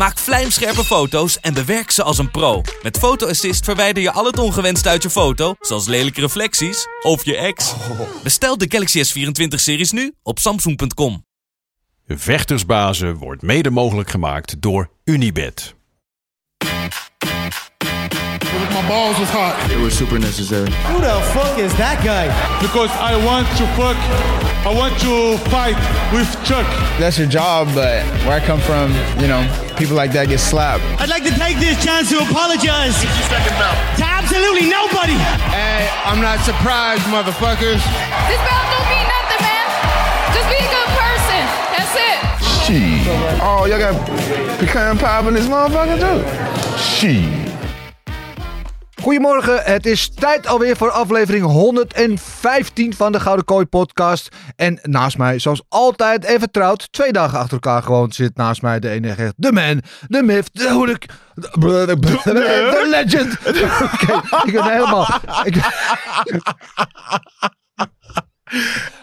Maak vlijmscherpe foto's en bewerk ze als een pro. Met Photo Assist verwijder je al het ongewenst uit je foto, zoals lelijke reflecties of je ex. Bestel de Galaxy S24-series nu op samsung.com. Vechtersbazen wordt mede mogelijk gemaakt door Unibed. My balls was hot It was super necessary. Who the fuck is that guy? because I want to fuck. I want to fight with Chuck. That's your job, but where I come from, you know, people like that get slapped. I'd like to take this chance to apologize to absolutely nobody. Hey, I'm not surprised, motherfuckers. This belt don't mean nothing, man. Just be a good person. That's it. Shit. Oh, y'all got pecan pie in this motherfucker too? Shit. Goedemorgen, het is tijd alweer voor aflevering 115 van de Gouden Kooi podcast. En naast mij, zoals altijd en vertrouwd, twee dagen achter elkaar gewoon zit naast mij de enige, echt, de man, de myth, de hoe de, de, de legend. Oké, ik ben helemaal... Ik,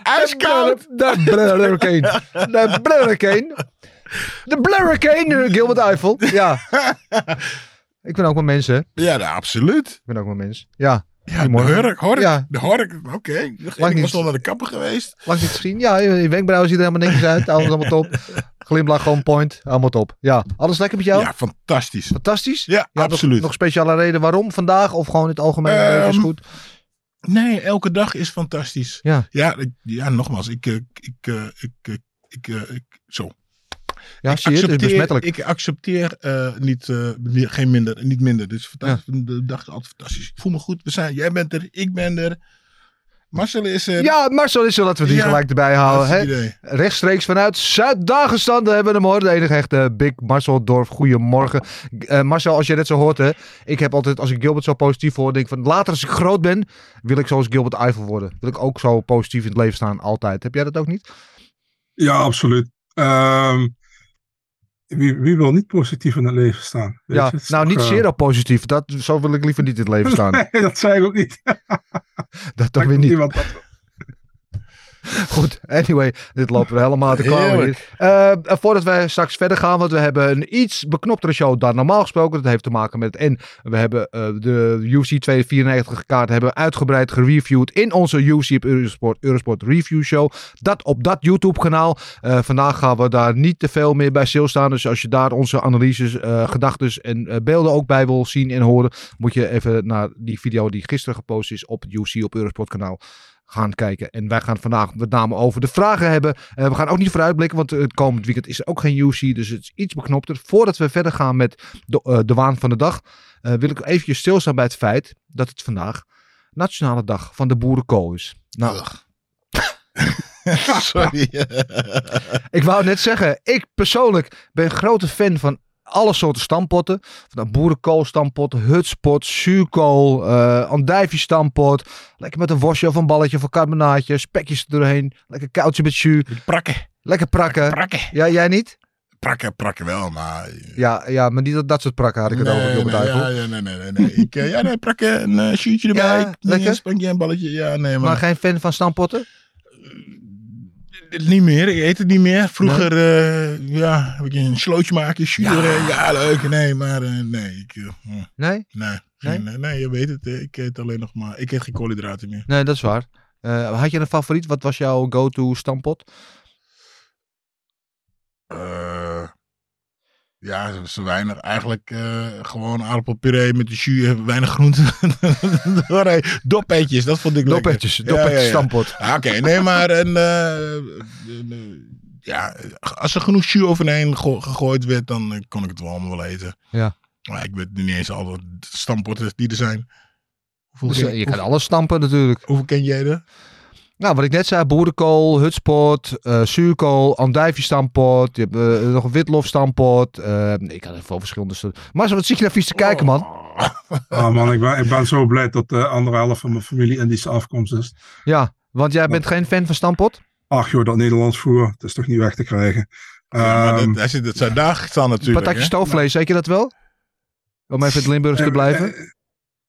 Ijskoud. De Blurricane. De Blurricane. De Blurricane, Gilbert Eiffel. Ja. Ik ben ook maar mens, hè. Ik Ja, nou, absoluut. ben ook maar mens. Ja. Ja, de hork, hork. Ja. De hork, oké. Ik niet. was al naar de kapper geweest. Lang niet gezien. Ja, je wenkbrauwen ziet er helemaal netjes uit. Alles allemaal top. Glimlach gewoon point. Allemaal top. Ja, alles lekker met jou? Ja, fantastisch. Fantastisch? Ja, absoluut. Nog, speciale reden waarom vandaag? Of gewoon in het algemeen? Ehm, leuk is goed. Nee, elke dag is fantastisch. Ja. Ja, ik- ja nogmaals, ik, eh, ik, eh, ik, eh, ik, eh, ik, zo. Ja, ik zie je, het is besmettelijk. Ik accepteer eh, niet, eh, geen minder, niet minder. Dus fantastisch. De dag is altijd fantastisch. Ik voel me goed. We zijn, jij bent er, ik ben er. Marcel is er. Ja, Marcel is zo dat we die Ja, gelijk erbij houden. Hè? Rechtstreeks vanuit Zuid-Dagestan daar hebben we hem hoor. De enige echte Big Marcel Dorf. Goedemorgen. Eh, Marcel, als je dit zo hoort hè. Ik heb altijd, als ik Gilbert zo positief hoor, denk van later als ik groot ben, wil ik zoals Gilbert Eiffel worden. Wil ik ook zo positief in het leven staan, altijd. Heb jij dat ook niet? Ja, absoluut. Ehm, wie, wie wil niet positief in het leven staan? Weet ja, nou niet eh, zeer positief. Dat, zo wil ik liever niet in het leven staan. Nee, dat zei ik ook niet. dat toch weer niet. niemand dat- Goed, anyway, dit lopen we helemaal te hier. Eh, eh, voordat wij straks verder gaan, want we hebben een iets beknoptere show dan normaal gesproken. Dat heeft te maken met en we hebben eh, de UFC 294 kaart hebben uitgebreid gereviewd in onze op Eurosport, Eurosport Review Show. Dat op dat YouTube kanaal. Vandaag gaan we daar niet te veel meer bij stilstaan. Dus als je daar onze analyses, gedachten en beelden ook bij wil zien en horen, moet je even naar die video die gisteren gepost is op het UFC op Eurosport kanaal gaan kijken. En wij gaan vandaag met name over de vragen hebben. Eh, we gaan ook niet vooruitblikken, want het komend weekend is er ook geen UC. Dus het is iets beknopter. Voordat we verder gaan met de, eh, de waan van de dag, eh, wil ik eventjes stilstaan bij het feit dat het vandaag Nationale Dag van de Boerenkool is. Nou, Sorry. ik wou net zeggen, ik persoonlijk ben grote fan van alle soorten stampotten. Van dat boerenkoolstampot, hutspot, zuurkool, eh andijvie-stampot. Lekker met een worstje of een balletje of een carbonaatje. Spekjes er doorheen. Lekker koudje met jus. prakken. Lekker prakken. Prakken. Ja, jij niet? Prakken, prakken wel, maar... Ja, ja maar niet dat, dat soort prakken had ik het over, Nee, ja, ja, nee, nee, nee. nee. Ik, eh, ja, nee, prakken, een uh, shootje erbij. Ja, lekker. Een spankje en balletje. Ja, nee, maar... Maar geen fan van stampotten? Niet meer, ik eet het niet meer. Vroeger, eh, ja, heb ik een slootje maken, schuren. Ja. leuk. Nee, maar eh, nee. Ik, eh, hm, Nee? nee, nee, nee, je weet het. Ik eet alleen nog maar, ik eet geen koolhydraten meer. Nee, dat is waar. Had je een favoriet? Wat was jouw go-to stampot? Eh, ja, zo weinig. Eigenlijk eh, gewoon aardappelpuree met de jus, weinig groenten. Doorheen. Dopetjes, dat vond ik lekker. Dopetjes, dopetjes ja, ja. stampot. Ah, Oké, nee, maar een, eh, eh, ja, als er genoeg jus overheen go- gegooid werd, dan kon ik het wel allemaal wel eten. Ja. Maar ik weet niet eens alle stampotten die er zijn. Hoeveel, Dus, ken- je kan alles stampen natuurlijk. hoeveel ken jij er? Nou, wat ik net zei, boerenkool, hutspot, eh zuurkool, andijvie-stampot. Je hebt eh, nog een witlof-stampot. eh, ik had even verschillende soorten. Maar wat zit je naar vies te kijken, man? Ah man, ik ben, ik ben zo blij dat de andere helft van mijn familie Indische afkomst is. Ja, want jij bent geen fan van stampot? ach joh, dat Nederlands voer, het is toch niet weg te krijgen. Ja, maar Ehm, dat, het zijn staan natuurlijk. Patatje stoofvlees, zeker dat wel? Om even het Limburgs te blijven.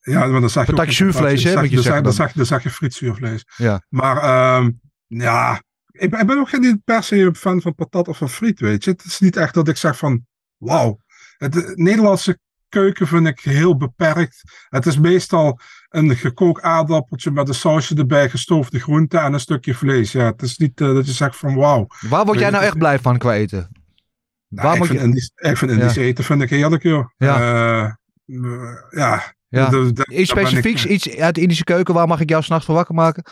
Eh, ja, maar dan zeg je zuurvlees, hè, je zeg- dan zeg je frietzuurvlees. Ja. Maar ehm, ja, ik, ben- ik ben ook geen per se fan van patat of van friet, weet je. Het is niet echt dat ik zeg van, wauw. Het de Nederlandse keuken vind ik heel beperkt. Het is meestal een gekookt aardappeltje met een sausje erbij, gestoofde groenten en een stukje vlees. Ja, het is niet eh, dat je zegt van, wauw. Waar word jij nou echt blij van qua eten? Nou, Waar ik, vind je... Indisch, ik vind Indisch eten vind ik heerlijk, joh. Ja. Eh, eh, ja. Ja. Da- da- daar Iets ik- specifieks, iets uit de Indische keuken, waar mag ik jou s'nachts voor wakker maken?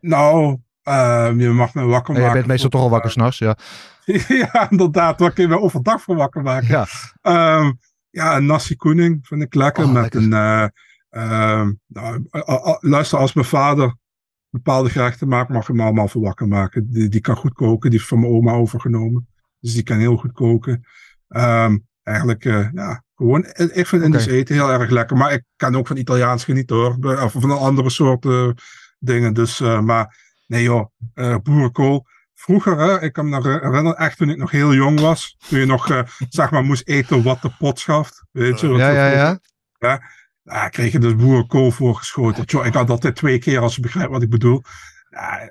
Nou, ehm, je mag me wakker maken. jij bent meestal toch al wakker s'nachts, ja. ja, inderdaad. Waar kun je me overdag voor wakker maken? Ja. Ehm, ja, een nasi kuning vind ik lekker. Oh, met lekker. een. eh, ehm, nou, luister, als mijn vader bepaalde gerechten maakt, mag je me allemaal voor wakker maken. Die, die kan goed koken. Die heeft van mijn oma overgenomen. Dus die kan heel goed koken. Eigenlijk, eh, ja, gewoon. eh, Ik vind Indisch eten heel erg lekker. Maar ik kan ook van Italiaans genieten hoor. Of van andere soorten dingen. Dus, eh, maar nee joh, eh boerenkool. Vroeger, hè, ik kan me nog herinneren, echt toen ik nog heel jong was. Toen je nog, eh, zeg maar, moest eten wat de pot schaft. Weet je? wat Ja, ja, ja. ja. Ja, kreeg je dus boerenkool voorgeschoten. Tjoh, ik had altijd twee keer, als je begrijpt wat ik bedoel. Ja,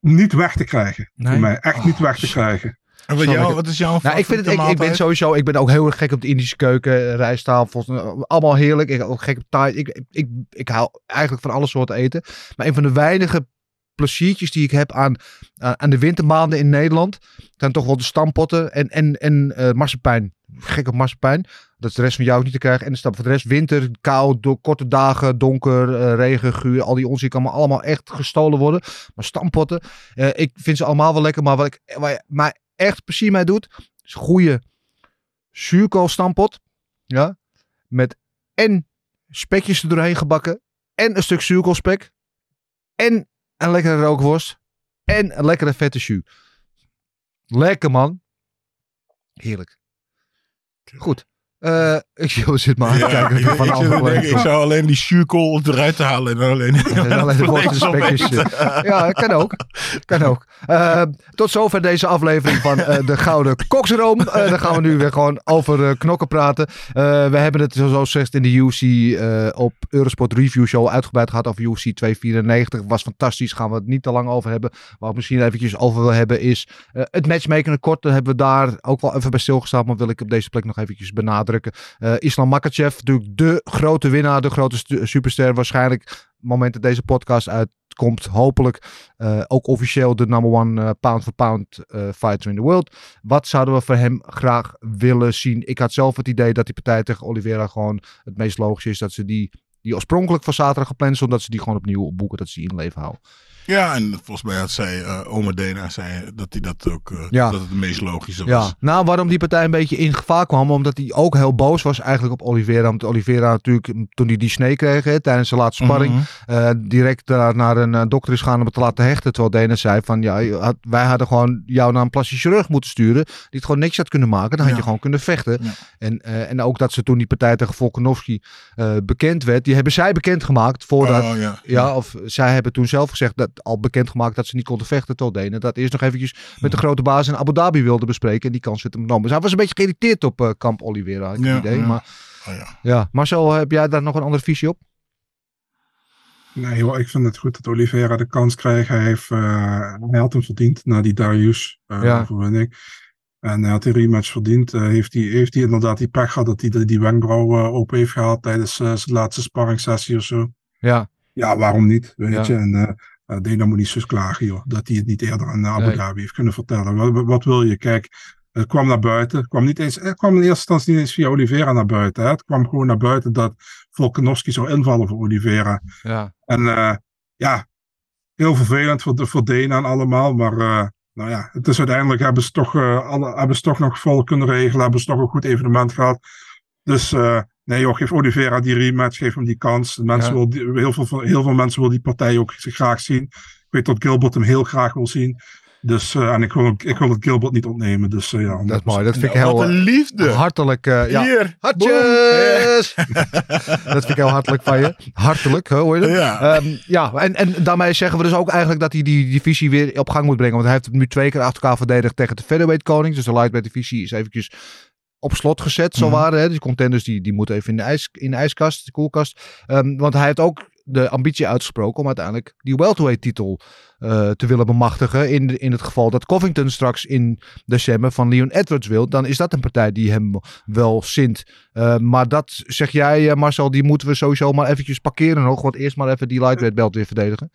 niet weg te krijgen. Nee? Voor mij, echt niet weg te Oh, krijgen. En wat, jou, wat is jouw Nou, ik, vind het, ik, ik ben sowieso, ik ben ook heel erg gek op de Indische keuken, rijsttafels, eh, allemaal heerlijk. Ik ook gek op Thai. Ik, ik, ik, ik hou eigenlijk van alle soorten eten. Maar een van de weinige pleziertjes die ik heb aan, aan aan de wintermaanden in Nederland, zijn toch wel de stampotten en, en, en eh marsepein. Gek op marsepein. Dat is de rest van jou ook niet te krijgen. En de stam voor de rest winter, kou, do- korte dagen, donker, eh, regen, guur. Al die onzin kan maar allemaal echt gestolen worden. Maar stampotten, eh, ik vind ze allemaal wel lekker. Maar wat ik, waar mij echt plezier mee doet, is een goede zuurkoolstampot. Ja. Met en spekjes er doorheen gebakken. En een stuk zuurkoolspek. En een lekkere rookworst. En een lekkere vette jus. Lekker man. Heerlijk. Goed. Eh ik zit maar aan te Ja, kijken. ik, van ik, ik zou alleen die zuurkool eruit halen en dan alleen, En alleen de. Ja, kan ook. Kan ook. Eh, tot zover deze aflevering van eh, de Gouden Koksroom. Dan gaan we nu weer gewoon over knokken praten. We hebben het zoals gezegd in de eh, op Eurosport Review Show uitgebreid gehad over UFC 294. Was fantastisch. Gaan we het niet te lang over hebben. Waar ik misschien eventjes over wil hebben is het matchmaken. Kort daar hebben we daar ook wel even bij stilgestaan. Maar wil ik op deze plek nog eventjes Eh, Islam Makachev, natuurlijk de grote winnaar, de grote superster. Waarschijnlijk, moment dat deze podcast uitkomt, hopelijk eh, ook officieel de number one eh, pound for pound eh, fighter in the world. Wat zouden we voor hem graag willen zien? Ik had zelf het idee dat die partij tegen Oliveira gewoon het meest logisch is. Dat ze die, die oorspronkelijk voor zaterdag gepland stond, dat ze die gewoon opnieuw boeken, dat ze die in leven houden. Ja, en volgens mij had zij, eh Oma Dena, zei dat hij dat ook, eh, Ja. dat het de meest logische Ja, was. nou waarom die partij een beetje in gevaar kwam, omdat hij ook heel boos was eigenlijk op Oliveira. Omdat Oliveira natuurlijk, toen hij die snee kreeg hè, tijdens zijn laatste sparring, Mhm. eh, direct daar naar een dokter is gaan om het te laten hechten. Terwijl Dana zei van, ja, had- wij hadden gewoon jou naar een plastisch chirurg moeten sturen, die het gewoon niks had kunnen maken. Dan had Ja. je gewoon kunnen vechten. Ja. En, en ook dat ze toen die partij tegen Volkanovski bekend werd, die hebben zij bekendgemaakt voordat... Oh, ja. Ja, of zij hebben toen zelf gezegd dat al bekendgemaakt dat ze niet konden vechten tot Denen. Dat eerst nog eventjes met de grote baas in Abu Dhabi wilde bespreken. En die kans werd hem genomen. Dus hij was een beetje geïrriteerd op eh, kamp Oliveira, had ik Ja, het idee. ja. Maar Oh, ja. ja, Marcel, heb jij daar nog een andere visie op? Nee joh, ik vind het goed dat Oliveira de kans krijgt. Hij, heeft, eh, hij had hem verdiend na die Darius eh Ja. overwinning. En hij had die rematch verdiend. Eh, heeft, hij, heeft hij inderdaad die pech gehad dat hij die, die wenkbrauw eh, open heeft gehad tijdens eh, zijn laatste sparringssessie of zo. Ja, Ja, waarom niet? Weet Ja. je? En eh uh, Dana moet niet zo klagen, joh. Dat hij het niet eerder aan Abu Nee. Dhabi heeft kunnen vertellen. Wat, wil je? Kijk, het kwam naar buiten. Het kwam, niet eens, het kwam in eerste instantie niet eens via Oliveira naar buiten. Hè? Het kwam gewoon naar buiten dat Volkanovski zou invallen voor Oliveira. ja. En eh, ja, heel vervelend voor, de- voor Dana en allemaal. Maar eh, nou ja, het is uiteindelijk hebben ze, toch, alle, hebben ze toch nog vol kunnen regelen. Hebben ze toch een goed evenement gehad. Dus nee joh, geef Oliveira die rematch. Geef hem die kans. De Mensen Ja. wil die- heel, veel, heel veel mensen willen die partij ook graag zien. Ik weet dat Gilbert hem heel graag wil zien. Dus, eh, en ik wil, ik wil het Gilbert niet ontnemen. Dus eh, ja. Dat is mooi. Dat vind ik heel wat een eh, liefde. hartelijk. eh, ja. Hier. Hartjes! dat vind ik heel hartelijk van je. Hartelijk, hoor je dat? Ja. Ehm, ja, en, en daarmee zeggen we dus ook eigenlijk dat hij die divisie weer op gang moet brengen. Want hij heeft het nu twee keer achter elkaar verdedigd tegen de featherweight koning. Dus de lightweight divisie is eventjes op slot gezet, zo Mhm. waren. Hè. Die contenders die, die moeten even in de, ijs, in de ijskast, de koelkast. Ehm, want hij heeft ook de ambitie uitgesproken om uiteindelijk die welterweight titel eh, te willen bemachtigen. In, in het geval dat Covington straks in december van Leon Edwards wil. Dan is dat een partij die hem wel zint. Eh, maar dat zeg jij eh, Marcel, die moeten we sowieso maar eventjes parkeren nog. Want eerst maar even die lightweight belt weer verdedigen.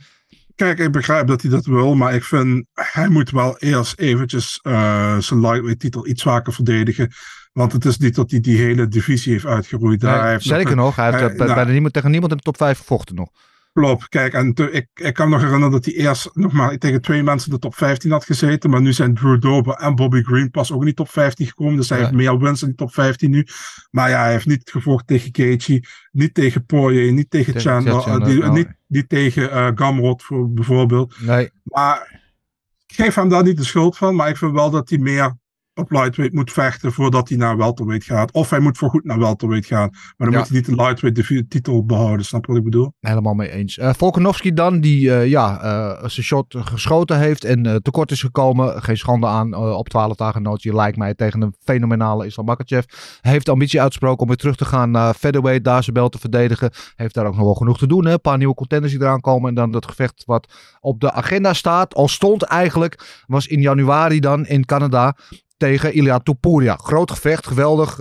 Kijk, ik begrijp dat hij dat wil, maar ik vind hij moet wel eerst eventjes eh, zijn lightweight titel iets vaker verdedigen. Want het is niet dat hij die hele divisie heeft uitgeroeid. Nee, heeft Zeker nog, hij heeft bij- nou, niemand, tegen niemand in de top 5 gevochten nog. Klopt, kijk, en te- ik, ik kan nog herinneren dat hij eerst nog maar tegen twee mensen de top 15 had gezeten. Maar nu zijn Drew Dober en Bobby Green pas ook in die top 15 gekomen. Dus hij Ja. heeft meer wins in die top 15 nu. Maar ja, hij heeft niet gevochten tegen Gaethje, niet tegen Poirier, niet tegen Tegen Chandler, Chandler, eh, die- oh. niet, niet tegen eh Gamrot voor, bijvoorbeeld. Nee, Maar ik geef hem daar niet de schuld van. Maar ik vind wel dat hij meer op lightweight moet vechten voordat hij naar welterweight gaat. Of hij moet voorgoed naar welterweight gaan. Maar dan Ja. moet hij niet de lightweight titel behouden. Snap wat ik bedoel? helemaal mee eens. Eh Volkanovski dan, die eh, ja, eh, zijn shot geschoten heeft en tekort is gekomen. Geen schande aan op 12 dagen nootje, lijkt mij, tegen een fenomenale Islam Makhachev. Hij heeft de ambitie uitgesproken om weer terug te gaan naar featherweight, daar zijn bel te verdedigen. Heeft daar ook nog wel genoeg te doen. Hè? Een paar nieuwe contenders die eraan komen. En dan dat gevecht wat op de agenda staat, al stond eigenlijk, was in januari dan in Canada tegen Ilia Topuria. Groot gevecht, geweldig.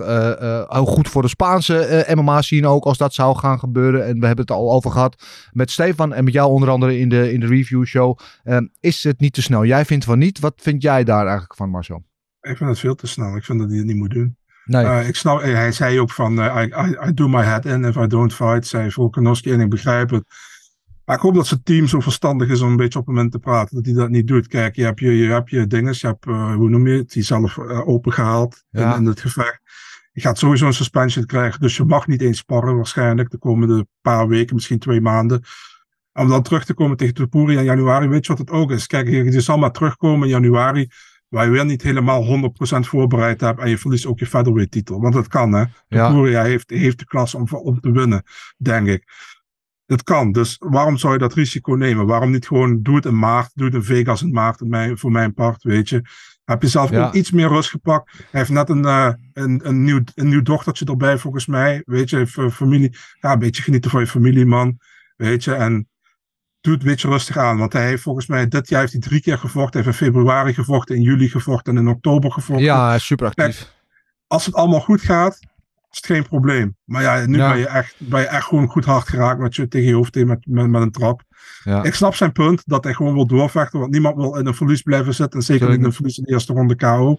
ook goed voor de Spaanse eh, MMA zien ook als dat zou gaan gebeuren. En we hebben het al over gehad met Stefan en met jou onder andere in de, in de review show. Eh, is het niet te snel? Jij vindt van niet. Wat vind jij daar eigenlijk van Marcel? Ik vind het veel te snel. Ik vind dat hij het niet moet doen. Nee. Ik snap, hij zei ook van, I, I, I do my head in if I don't fight, zei Volkanovski. En ik begrijp het. Maar ik hoop dat zijn team zo verstandig is om een beetje op het moment te praten. Dat hij dat niet doet. Kijk, je hebt je, je, hebt je dinges, je hebt, eh, hoe noem je het, die zelf uh, opengehaald Ja. in, in het gevecht. Je gaat sowieso een suspension krijgen, dus je mag niet eens sparren waarschijnlijk de komende paar weken, misschien twee maanden. Om dan terug te komen tegen Tupuri in januari, weet je wat het ook is? Kijk, je, je zal maar terugkomen in januari, waar je weer niet helemaal 100% voorbereid hebt en je verliest ook je featherweight titel. Want dat kan hè. Ja. Topuria heeft, heeft de klas om, om te winnen, denk ik. Het kan, dus waarom zou je dat risico nemen? Waarom niet gewoon, doe het in maart, doe het in Vegas in maart, in mijn, voor mijn part, weet je. Heb je zelf Ja. ook iets meer rust gepakt. Hij heeft net een, eh, een, een, nieuw, een nieuw dochtertje erbij, volgens mij. Weet je, familie. Ja, een beetje genieten van je familie, man. Weet je, en doe het een beetje rustig aan. Want hij heeft volgens mij, dit jaar heeft hij drie keer gevochten. Hij heeft in februari gevochten, in juli gevochten en in oktober gevochten. Ja, super actief. Als het allemaal goed gaat, is het geen probleem. Maar ja, nu Ja. Ben, je echt, ben je echt gewoon goed hard geraakt met je tegen je hoofd in met, met, met een trap. Ja. Ik snap zijn punt dat hij gewoon wil doorvechten, want niemand wil in een verlies blijven zitten. En zeker niet in een verlies in de eerste ronde KO.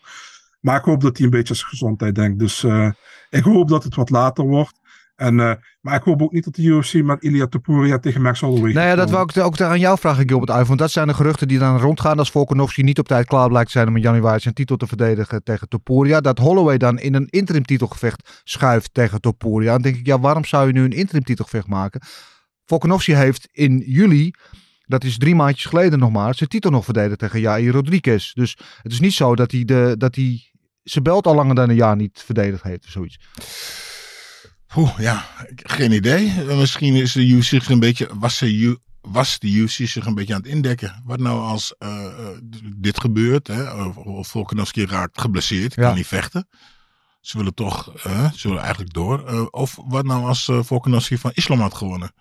Maar ik hoop dat hij een beetje zijn gezondheid denkt. Dus eh, ik hoop dat het wat later wordt. En, eh, maar ik hoop ook niet dat de UFC met Ilia Topuria tegen Max Holloway Nou ja, dat wou ik ook aan jou vragen, Gilbert Uijf. Want dat zijn de geruchten die dan rondgaan als Volkanovski niet op tijd klaar blijkt te zijn om in januari zijn titel te verdedigen tegen Topuria. Dat Holloway dan in een interim titelgevecht schuift tegen Topuria. Dan denk ik, ja, waarom zou je nu een interim titelgevecht maken? Volkanovski heeft in juli, dat is drie maandjes geleden nog maar, zijn titel nog verdedigd tegen Jair Rodriguez. Dus het is niet zo dat hij, de, dat hij zijn belt al langer dan een jaar niet verdedigd heeft of zoiets. Oeh, ja, geen idee. Misschien is de UFC zich een beetje, was, de U- was de UFC zich een beetje aan het indekken. Wat nou als eh, eh, dit gebeurt, hè, of, of Volkanovski raakt geblesseerd, Ja. kan niet vechten. Ze willen toch, eh, ze willen eigenlijk door. Of wat nou als eh Volkanovski van Islam had gewonnen.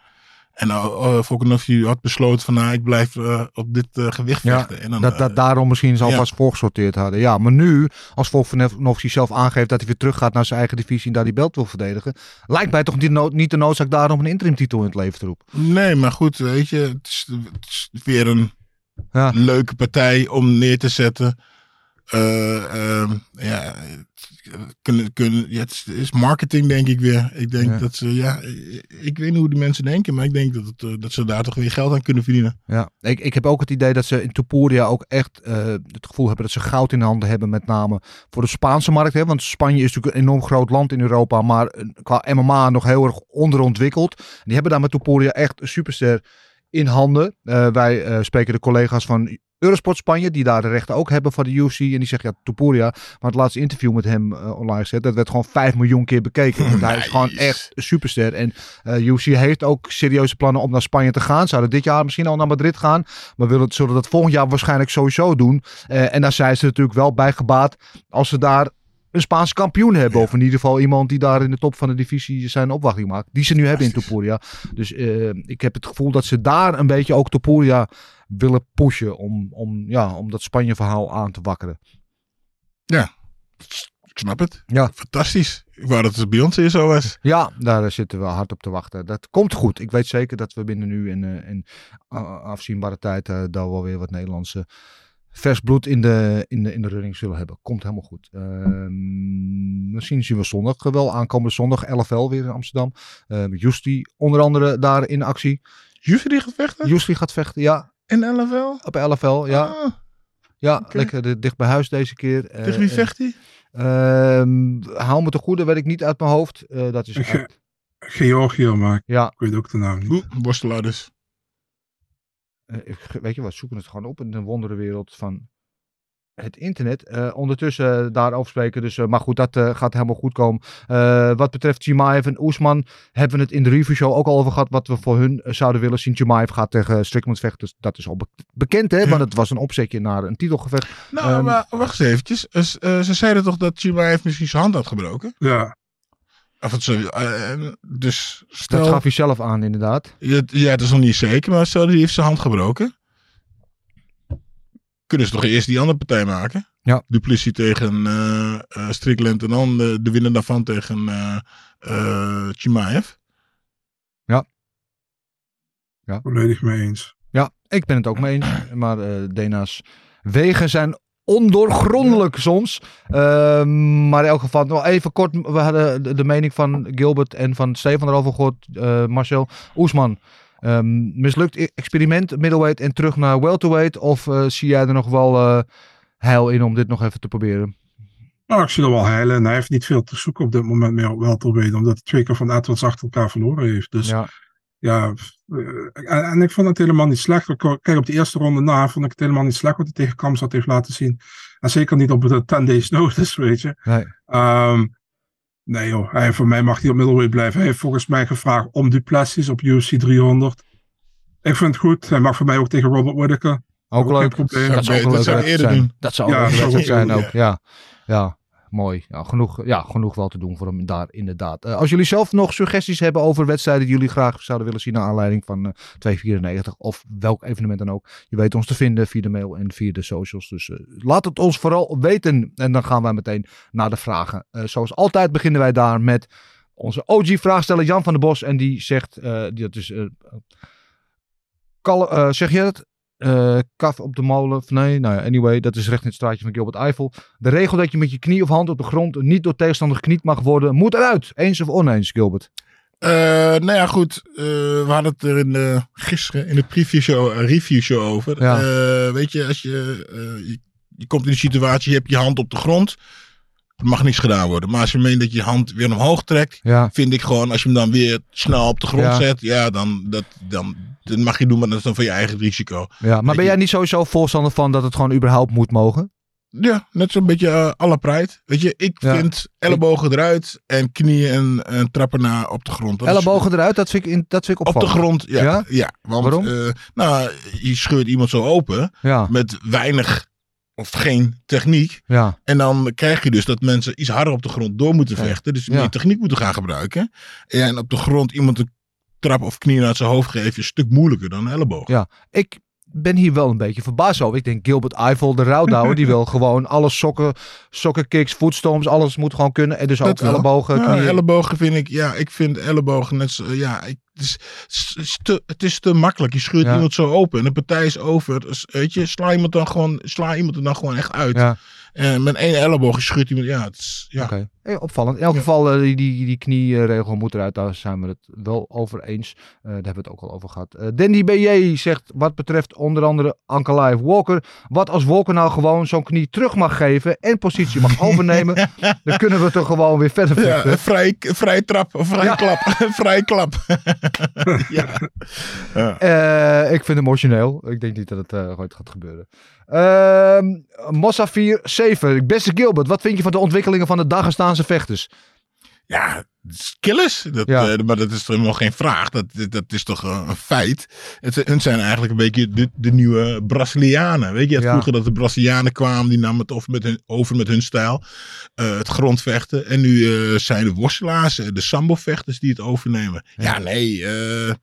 En nou, eh Volkanovski had besloten van, nou, ik blijf eh, op dit eh, gewicht Ja, vechten. En dan, dat, dat daarom misschien ze ja. alvast voorgesorteerd hadden. Ja, maar nu, als Volkanovski zelf aangeeft dat hij weer teruggaat naar zijn eigen divisie en daar die belt wil verdedigen, lijkt mij toch niet, no- niet de noodzaak daarom een interimtitel in het leven te roepen. Nee, maar goed, weet je, het is, het is weer een Ja. leuke partij om neer te zetten. Eh, ehm, ja, kunnen, kunnen, ja, het is- marketing denk ik weer. Ik denk Ja. dat ze, ja, ik weet niet hoe de mensen denken, maar ik denk dat, het, eh, dat ze daar toch weer geld aan kunnen verdienen. Ja, ik, ik heb ook het idee dat ze in Topuria ook echt eh, het gevoel hebben dat ze goud in handen hebben, met name voor de Spaanse markt. Hè? Want Spanje is natuurlijk een enorm groot land in Europa, maar qua MMA nog heel erg onderontwikkeld. En die hebben daar met Topuria echt een superster in handen. Wij spreken de collega's van Eurosport Spanje, die daar de rechten ook hebben van de UFC. En die zegt, ja, Topuria. Maar het laatste interview met hem eh, online gezet, dat werd gewoon 5 miljoen keer bekeken. Want hij is gewoon echt een superster. En eh UFC heeft ook serieuze plannen om naar Spanje te gaan. Zouden dit jaar misschien al naar Madrid gaan. Maar willen, zullen dat volgend jaar waarschijnlijk sowieso doen. Eh, en daar zijn ze natuurlijk wel bij gebaat als ze daar een Spaanse kampioen hebben. Of in ieder geval iemand die daar in de top van de divisie zijn opwachting maakt. Die ze nu hebben in Topuria. Dus eh, ik heb het gevoel dat ze daar een beetje ook Topuria willen pushen. Om, om, ja, om dat Spanje verhaal aan te wakkeren. Ik snap het. Ja. Fantastisch. Ik wou dat het bij ons hier zo was. Ja, daar zitten we hard op te wachten. Dat komt goed. Ik weet zeker dat we binnen nu in, eh, uh, afzienbare tijd eh daar wel weer wat Nederlandse vers bloed in de, in de, in de running zullen hebben. Komt helemaal goed. Ehm, misschien zien we zondag wel aankomende zondag 11 weer in Amsterdam. Ehm Justi onder andere daar in actie. Jusri die gaat vechten? Justi gaat vechten, ja. In LFL? Op LFL, ja. Ah, ja, lekker eh, dicht bij huis deze keer. Eh, tegen wie vecht hij? Ehm, hou me te goede, weet ik niet uit mijn hoofd. Eh, dat is Ik- uit- Georgië, maar ik ja, weet ook de naam niet. Oeh, worstelaar dus. Eh, ik- weet je wat, zoeken het gewoon op in de wonderenwereld van het internet. Eh, ondertussen uh, daarover spreken. Dus, eh, maar goed, dat eh, gaat helemaal goed komen. Eh, wat betreft Chimaev en Oesman hebben we het in de review show ook al over gehad. Wat we voor hun eh, zouden willen zien. Chimaev gaat tegen Strickland vechten. Dus dat is al be- bekend, hè? Maar het was een opzetje naar een titelgevecht. Nou, Ehm, maar wacht eens eventjes. Eh, eh, ze zeiden toch dat Chimaev misschien zijn hand had gebroken? Ja, Of het zo, eh, dus Dat stel, gaf hij zelf aan, inderdaad. ja, ja, dat is nog niet zeker, maar stel die heeft zijn hand gebroken. Kunnen ze toch eerst die andere partij maken? Ja. Duplicie tegen eh eh, Strickland en dan de, de winnaar daarvan tegen eh eh, Chimaev. volledig mee eens. Ja, ik ben het ook mee eens. Maar eh Dena's wegen zijn ondoorgrondelijk soms. Ehm, maar in elk geval, nog even kort. We hadden de, de mening van Gilbert en van Stefan erover gehoord. eh, Marcel Oesman. Ehm, mislukt e- experiment, middleweight en terug naar welterweight? Of eh, zie jij er nog wel eh, heil in om dit nog even te proberen? Nou, ik zie er wel heilen. En hij heeft niet veel te zoeken op dit moment meer op welterweight. Omdat hij twee keer van Edwards achter elkaar verloren heeft. Dus ja, Ja, eh, en, en ik vond het helemaal niet slecht. Kijk, op de eerste ronde na vond ik het helemaal niet slecht wat hij tegen Kamzat heeft laten zien. En zeker niet op de 10 days notice, weet je. nee. Ehm, nee joh, hij, voor mij mag hij op middleweight blijven. Hij heeft volgens mij gevraagd om Duplessis op UFC 300. Ik vind het goed. Hij mag voor mij ook tegen Robert Whittaker. Ook Ook geen leuk. probleem. Dat zou ook een Dat zou eerder zijn. doen. Dat zou ook Ja, ik zijn ook ook. Ja, ja. Mooi. Ja, genoeg, ja, genoeg wel te doen voor hem daar inderdaad. Eh, als jullie zelf nog suggesties hebben over wedstrijden die jullie graag zouden willen zien naar aanleiding van eh 294 of welk evenement dan ook. Je weet ons te vinden via de mail en via de socials. Dus eh, laat het ons vooral weten. En dan gaan wij meteen naar de vragen. Zoals altijd beginnen wij daar met onze OG-vraagsteller Jan van der Bos. En die zegt, die, dat is, zeg je het? Eh, kaf op de molen. Of nee, nou ja, anyway, dat is recht in het straatje van Gilbert Eiffel. De regel dat je met je knie of hand op de grond niet door tegenstander gekniet mag worden, moet eruit. Eens of oneens, Gilbert? Eh, nou ja, goed. eh, we hadden het er in de, gisteren in de preview show, review show over. Ja. Weet je, als je, je, je komt in een situatie, je hebt je hand op de grond. Er mag niets gedaan worden. Maar als je meent dat je je hand weer omhoog trekt, Ja, vind ik gewoon, als je hem dan weer snel op de grond Ja. zet, ja, dan, dat, dan, dat mag je doen, maar dat is dan voor je eigen risico. ja. Maar ben jij niet sowieso voorstander van dat het gewoon überhaupt moet mogen? Ja, net zo'n beetje eh, alle pride. Weet je, ik Ja. vind ellebogen eruit en knieën en, en trappen naar op de grond. Dat is- Ellebogen eruit, dat vind ik, in, dat vind ik op de opvallend. grond, ja. Ja? ja? want, Waarom? eh, nou, je scheurt iemand zo open Ja, met weinig of geen techniek. ja, En dan krijg je dus dat mensen iets harder op de grond door moeten vechten. Dus meer techniek moeten gaan gebruiken. En op de grond iemand een trap of knie naar zijn hoofd geven is een stuk moeilijker dan een elleboog. Ja. ik ben hier wel een beetje verbaasd over. Ik denk Gilbert Eiffel, de rouwdouwer, die wil gewoon alle sokken, sokken kicks, voetstomps, alles moet gewoon kunnen. En dus ook ellebogen, Ja, knieën. ellebogen vind ik, ja, ik vind ellebogen net zo, ja, ik, het, is, het, is te, het is te makkelijk. Je scheurt Ja. iemand zo open en de partij is over. Dus, weet je, sla iemand dan gewoon, sla iemand er dan gewoon echt uit. Ja, En met één elleboog scheurt iemand, ja, het is, ja. Eh, opvallend. In elk geval, eh, die, die, die knieregel moet eruit. Daar zijn we het wel over eens. Eh, daar hebben we het ook al over gehad. Eh Dandy BJ zegt, wat betreft onder andere Ankalaev Walker. Wat als Walker nou gewoon zo'n knie terug mag geven en positie mag overnemen. dan kunnen we toch gewoon weer verder vechten. vrij, vrij trap, vrij Ja. klap. Vrij klap. ja. Ik vind het emotioneel. Ik denk niet dat het ooit gaat gebeuren. Ehm Mossa 4, 7. Beste Gilbert, wat vind je van de ontwikkelingen van de Vechters? Ja, skillers. Dat, Ja. eh, maar dat is toch helemaal geen vraag. Dat, dat is toch een, feit. Het, hun zijn eigenlijk een beetje de, de nieuwe Brazilianen. Weet je, Ja. vroeger dat de Brazilianen kwamen. Die namen het over met hun, over met hun stijl. eh, het grondvechten. En nu eh, zijn de worstelaars, de sambo-vechters die het overnemen. Ja, nee. eh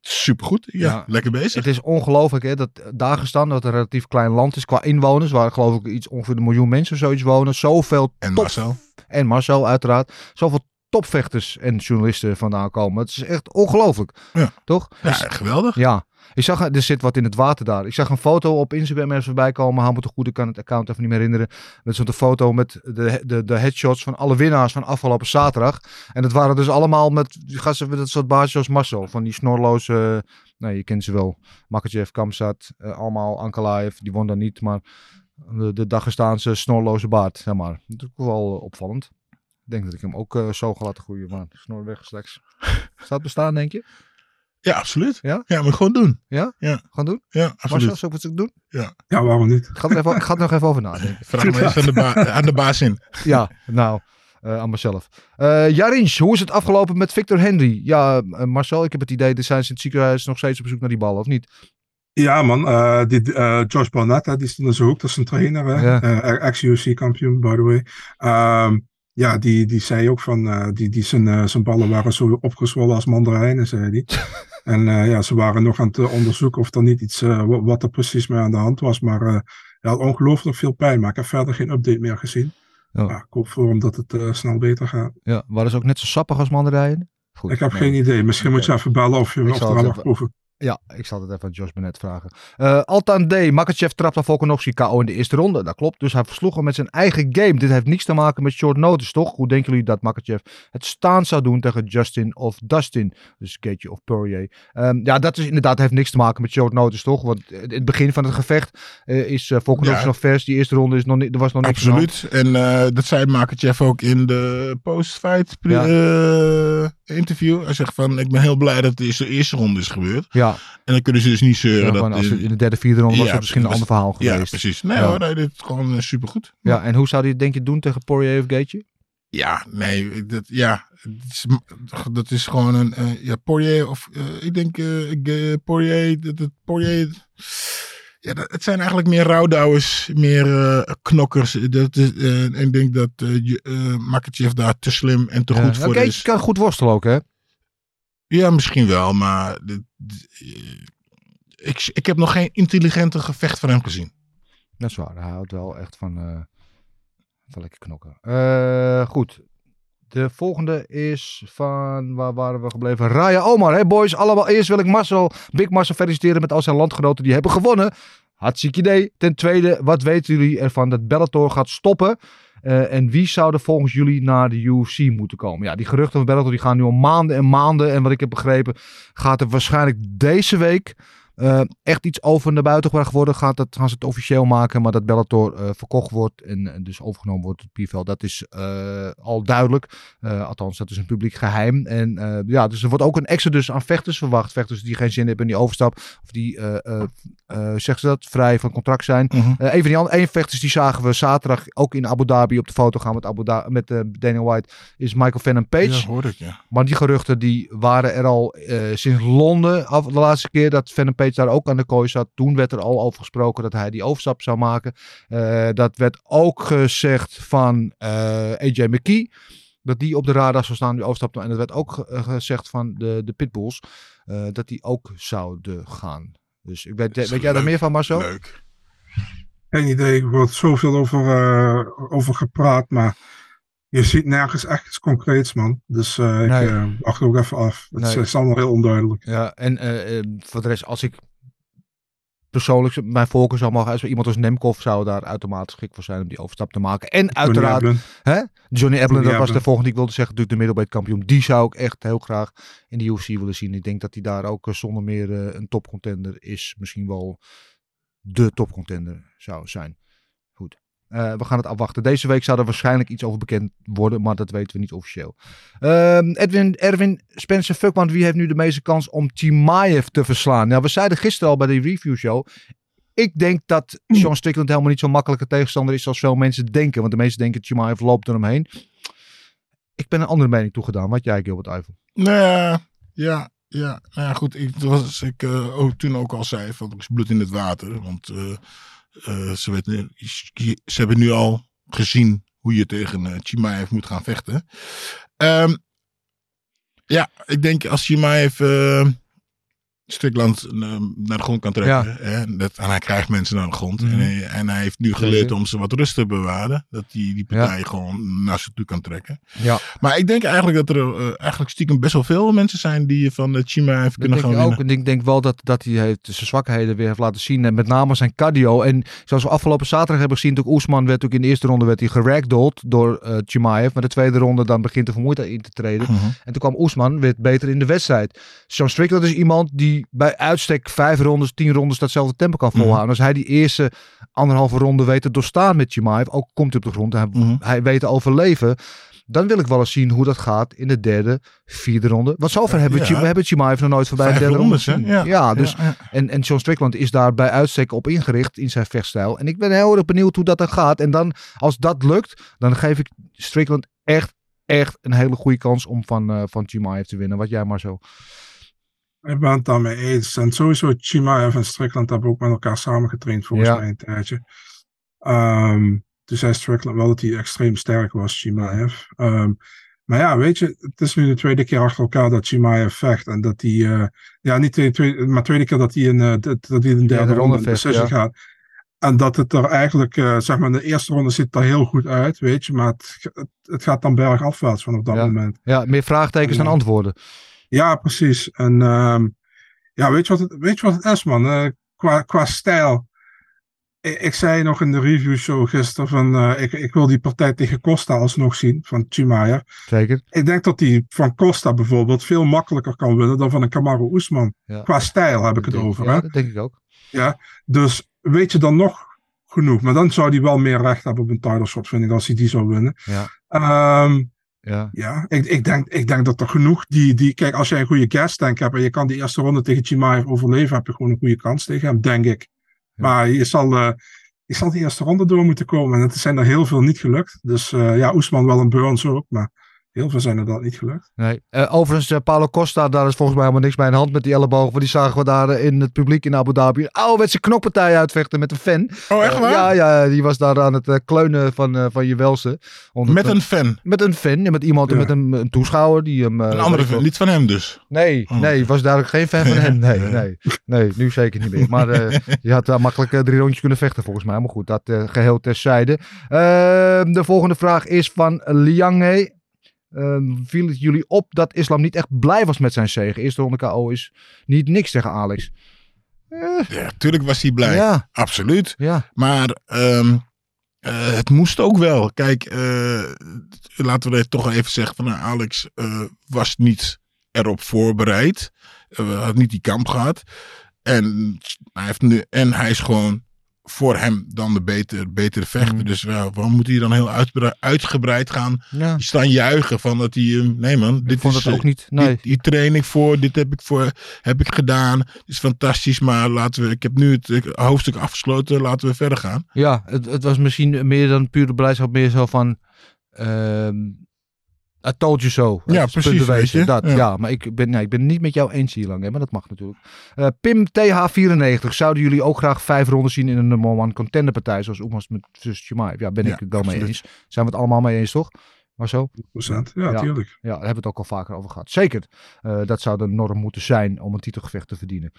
supergoed. Ja, Ja. lekker bezig. Het is ongelooflijk hè, dat Dagestan, dat een relatief klein land is qua inwoners, waar geloof ik iets ongeveer een miljoen mensen of zoiets wonen, zoveel En top, Marcel. En Marcel uiteraard, zoveel topvechters en journalisten vandaan komen. Het is echt ongelooflijk, Ja. toch? Ja, Dus- geweldig. ja. Ik zag, er zit wat in het water daar. Ik zag een foto op Instagram ergens voorbij komen. Te goed, ik kan het account even niet meer herinneren. Met zo'n foto met de, de, de headshots van alle winnaars van afgelopen zaterdag. En dat waren dus allemaal met gasten met dat soort baasjes zoals Marcel. Van die snorloze, nee je kent ze wel. Makachev, Kamsat, eh, allemaal Ankalaev. Die won dan niet, maar de, de Dagestaanse snorloze baard, zeg maar. Dat is ook wel eh, opvallend. Ik denk dat ik hem ook eh, zo ga laten groeien, maar snor weg straks. Gaat het bestaan, denk je? Ja, absoluut. Ja? Ja, maar gewoon doen. Gaan doen? Ja, Marcel, absoluut. zou ik het doen? Ja, waarom niet? Ik ga er, even, ik ga er nog even over nadenken. Vraag maar eens aan de, ba- aan de baas in. Ja, nou, eh, aan mezelf. Eh Jarins, hoe is het afgelopen met Victor Henry? Ja, Marcel, ik heb het idee, dat zijn ze in het ziekenhuis nog steeds op zoek naar die bal, of niet? Ja, man. eh die, eh, Josh Barnett, hè, die stond in zijn hoek. Dat is een trainer. hè. Ja. Eh, Ex-UFC-kampioen, by the way. Ehm, ja, die, die zei ook van... eh, die, die zijn, zijn ballen waren zo opgezwollen als mandarijnen, zei hij. en ja, ze waren nog aan het onderzoeken of er niet iets... wa- wat er precies mee aan de hand was. Maar hij had ongelooflijk veel pijn. Maar ik heb verder geen update meer gezien. Ja, ik hoop voor hem dat het snel beter gaat. Ja, waren ze ook net zo sappig als mandarijen? Goed, Ik heb nee. geen idee. Misschien moet je even bellen of je of er aan mag proeven. Ja, ik zal het even aan Josh Bennett vragen. Eh Altan D. Makachev trapte Volkanovski KO in de eerste ronde. Dat klopt. Dus hij versloeg hem met zijn eigen game. Dit heeft niets te maken met short notice, toch? Hoe denken jullie dat Makachev het staan zou doen tegen Justin of Dustin? Dus Gaethje of Poirier. Ehm, ja, dat is inderdaad heeft niks te maken met short notice, toch? Want in het begin van het gevecht eh, is uh, Volkanovski Ja. nog vers. Die eerste ronde is nog niet, er was nog niks. Absoluut. En dat zei Makachev ook in de post-fight Ja. Interview. Hij zegt van, ik ben heel blij dat de eerste ronde is gebeurd. Ja, En dan kunnen ze dus niet zeuren ja, dat... als in- het in de derde, vierde ronde was Ja, het misschien een ander verhaal ja, geweest. precies. Nee Ja. hoor, nee, dit is gewoon eh, supergoed. Ja, en hoe zou hij het denk je doen tegen Poirier of Gaethje? Ja, nee, dat, ja, is, dat is gewoon een, eh, ja, Poirier of, eh, ik denk, Poirier, dat, dat Poirier, ja, het zijn eigenlijk meer rouwdouwers, meer eh, knokkers. Dat is, eh, en ik denk dat je- eh, Makachev daar te slim en te Ja. goed voor Gaethje is. kan goed worstelen ook, hè? Ja, misschien wel, maar ik, ik heb nog geen intelligente gevecht van hem gezien. Dat is waar. Hij houdt wel echt van, van lekker knokken. Goed. De volgende is van, waar waren we gebleven? Raya Omar, hè boys? Allemaal, eerst wil ik Marcel, Big Marcel feliciteren met al zijn landgenoten die hebben gewonnen. Hartstikke idee. Ten tweede, wat weten jullie ervan dat Bellator gaat stoppen? Eh, en wie zou er volgens jullie naar de UFC moeten komen? Ja, die geruchten van Bellator die gaan nu al maanden en maanden. En wat ik heb begrepen, gaat er waarschijnlijk deze week eh, echt iets over naar buiten gebracht worden. Gaat dat, gaan ze het officieel maken, maar dat Bellator eh, verkocht wordt en, en dus overgenomen wordt door PFL. Dat is eh, al duidelijk. Althans, dat is een publiek geheim. En ja, dus er wordt ook een exodus aan vechters verwacht. Vechters die geen zin hebben in die overstap. Of die, zeggen ze dat, vrij van contract zijn. Eh, een van die andere één vechters die zagen we zaterdag ook in Abu Dhabi op de foto gaan met, Abu Dha- met Daniel White. Is Michael Venom Page. Ja, hoorde ik, ja. Maar die geruchten die waren er al sinds Londen af de laatste keer dat Venom Page daar ook aan de kooi zat. Toen werd er al over gesproken dat hij die overstap zou maken. Eh, dat werd ook gezegd van eh, AJ McKee. Dat die op de radar zou staan, die overstap. En dat werd ook eh, gezegd van de, de Pitbulls. eh, dat die ook zouden gaan. Dus ik weet, weet jij daar meer van, Marcel? Leuk. Geen idee, er wordt zoveel over, eh, over gepraat, maar je ziet nergens echt iets concreets, man. Dus eh, ik Nee. eh, wacht ook even af. Het is, Nee. is allemaal heel onduidelijk. Ja, en eh, voor de rest, als ik persoonlijk, mijn voorkeur zou mogen, als iemand als Nemkov zou daar automatisch geschikt voor zijn om die overstap te maken. En uiteraard, Eblen. hè? Johnny Eblen, dat was de volgende die ik wilde zeggen, natuurlijk de middelbare kampioen. Die zou ik echt heel graag in de UFC willen zien. Ik denk dat hij daar ook zonder meer een topcontender is. Misschien wel de topcontender zou zijn. Goed. Eh, we gaan het afwachten. Deze week zou er waarschijnlijk iets over bekend worden, maar dat weten we niet officieel. Ehm, Edwin, Erwin, Spencer Fuckman, wie heeft nu de meeste kans om Chimaev te verslaan? Nou, we zeiden gisteren al bij de review show. Ik denk dat Sean Strickland helemaal niet zo'n makkelijke tegenstander is zoals veel mensen denken. Want de meesten denken Chimaev loopt er omheen. Ik ben een andere mening toegedaan. Wat jij, Gilbert Eiffel? Nou ja, ja, nou ja goed. Ik, zoals ik eh, ook, toen ook al zei, van er is bloed in het water. Want eh, ze, hebben nu al gezien hoe je tegen eh, Chimaev moet gaan vechten. Ehm, ja, ik denk als Chimaev eh Strickland eh, naar de grond kan trekken. Hè, dat, en hij krijgt mensen naar de grond. Mhm. en, hij, en hij heeft nu geleerd om ze wat rust te bewaren. Dat hij die partij gewoon naar zich toe kan trekken. Ja, Maar ik denk eigenlijk dat er eh, eigenlijk stiekem best wel veel mensen zijn die van de Chima even dat kunnen gaan ik winnen. ook. En ik denk wel dat, dat hij heeft zijn zwakheden weer heeft laten zien. En met name zijn cardio. En zoals we afgelopen zaterdag hebben gezien, toen Oesman werd ook in de eerste ronde werd hij geragdolled door eh Chimaev. Maar de tweede ronde dan begint de vermoeidheid in te treden. Mhm. En toen kwam Oesman weer beter in de wedstrijd. Sean Strickland is iemand die bij uitstek vijf rondes, tien rondes datzelfde tempo kan volhouden. Als hij die eerste anderhalve ronde weet te doorstaan met Chimaev, ook komt hij op de grond en hij, Mhm. hij weet te overleven. Dan wil ik wel eens zien hoe dat gaat in de derde, vierde ronde. Want zover hebben we, Ja. We hebben Chimaev nog nooit voorbij Vijf de derde ronde rondes. Ja. Ja, dus, Ja. En, en Sean Strickland is daar bij uitstek op ingericht in zijn vechtstijl. En ik ben heel erg benieuwd hoe dat dan gaat. En dan, als dat lukt, dan geef ik Strickland echt, echt een hele goede kans om van, eh van Chimaev te winnen. Wat jij maar zo. Ik ben het daarmee eens. En sowieso Chimaev en Strickland hebben ook met elkaar samengetraind volgens Ja. mij een tijdje. Ehm toen zei Strickland wel dat hij extreem sterk was, Chimaev. Ehm, maar ja, weet je, het is nu de tweede keer achter elkaar dat Chimaev vecht. En dat hij, eh, ja, niet de tweede, maar tweede keer dat hij in, eh, dat, dat hij in de derde, ronde ronde een vecht, ja. gaat. En dat het er eigenlijk, eh, zeg maar, in de eerste ronde ziet er heel goed uit, weet je. Maar het, het, het gaat dan bergafwaarts vanaf dat Ja. moment. Ja, meer vraagtekens dan Ja. antwoorden. Ja, precies. En ehm, ja, weet je wat het, weet je wat het is, man? Eh, qua, qua stijl. Ik, ik zei nog in de review show gisteren van eh, ik, ik wil die partij tegen Costa alsnog zien, van Chimaev. Zeker. Ik denk dat die van Costa bijvoorbeeld veel makkelijker kan winnen dan van een Kamaru Usman. Ja. Qua stijl heb ik het denk- over. Ja, Hè? dat denk ik ook. Dus weet je dan nog genoeg? Maar dan zou hij wel meer recht hebben op een title shot, vind ik, als hij die zou winnen. Ja. Ehm, Ja. ja, ik, ik, denk, ik denk dat er genoeg die, die... Kijk, als jij een goede gas tank hebt en je kan die eerste ronde tegen Chimaev overleven, heb je gewoon een goede kans tegen hem, denk ik. Maar je zal, eh, je zal die eerste ronde door moeten komen. En het zijn er heel veel niet gelukt. Dus eh, ja, Oesman wel een Burns ook, maar heel veel zijn er dat niet gelukt. Nee. Eh, overigens, eh, Paulo Costa, daar is volgens mij helemaal niks bij aan de hand met die ellebogen. Want die zagen we daar eh, in het publiek in Abu Dhabi. Een ouderwetse knokpartij uitvechten met een fan. Oh, echt waar? ja, ja, die was daar aan het kleunen van, van je welste. Onder- Met een fan. Met een fan, ja, met iemand, Ja. met een, een toeschouwer die hem... Een andere fan. Niet van hem dus. Nee, Oh. nee, was duidelijk geen fan van hem. Nee, nee, nee, nu zeker niet meer. Maar eh, je had daar makkelijk drie rondjes kunnen vechten volgens mij. Maar goed, dat eh, geheel terzijde. Ehm, de volgende vraag is van Liange. Ehm, viel het jullie op dat Islam niet echt blij was met zijn zege? Eerste ronde KO is niet niks tegen Alex. Eh, Ja, tuurlijk was hij blij. ja, Absoluut. ja, Maar ehm, eh, het moest ook wel. Kijk, eh, laten we het toch even zeggen van nou, Alex was niet erop voorbereid. Had niet die kamp gehad. En hij, heeft nu, en hij is gewoon voor hem dan de beter, betere vechter. Mhm. Dus ja, waarom moet hij dan heel uitgebreid, uitgebreid gaan ja. staan juichen van dat hij... hem nee man, dit Ik vond is, het eh, ook niet. Nee. dit, hier train ik voor, dit heb ik, voor, heb ik gedaan. Het is fantastisch, maar laten we, ik heb nu het hoofdstuk afgesloten, laten we verder gaan. Ja, het, het was misschien meer dan pure beleidschap. Meer zo van... ehm I told you so. Ja, precies, punten weet je. Dat, ja. Ja. maar ik ben, nee, ik ben het niet met jou eens hier lang. Hè, maar dat mag natuurlijk. Eh, Pim TH94. Zouden jullie ook graag vijf rondes zien in een number one contender partij? Zoals Oemas met zus Chimaev. Ja, ben Ja, ik het wel mee eens. Zijn we het allemaal mee eens, toch? Maar zo? 100%. Ja, Ja. tuurlijk. Ja, daar hebben we het ook al vaker over gehad. Zeker. Eh, dat zou de norm moeten zijn om een titelgevecht te verdienen.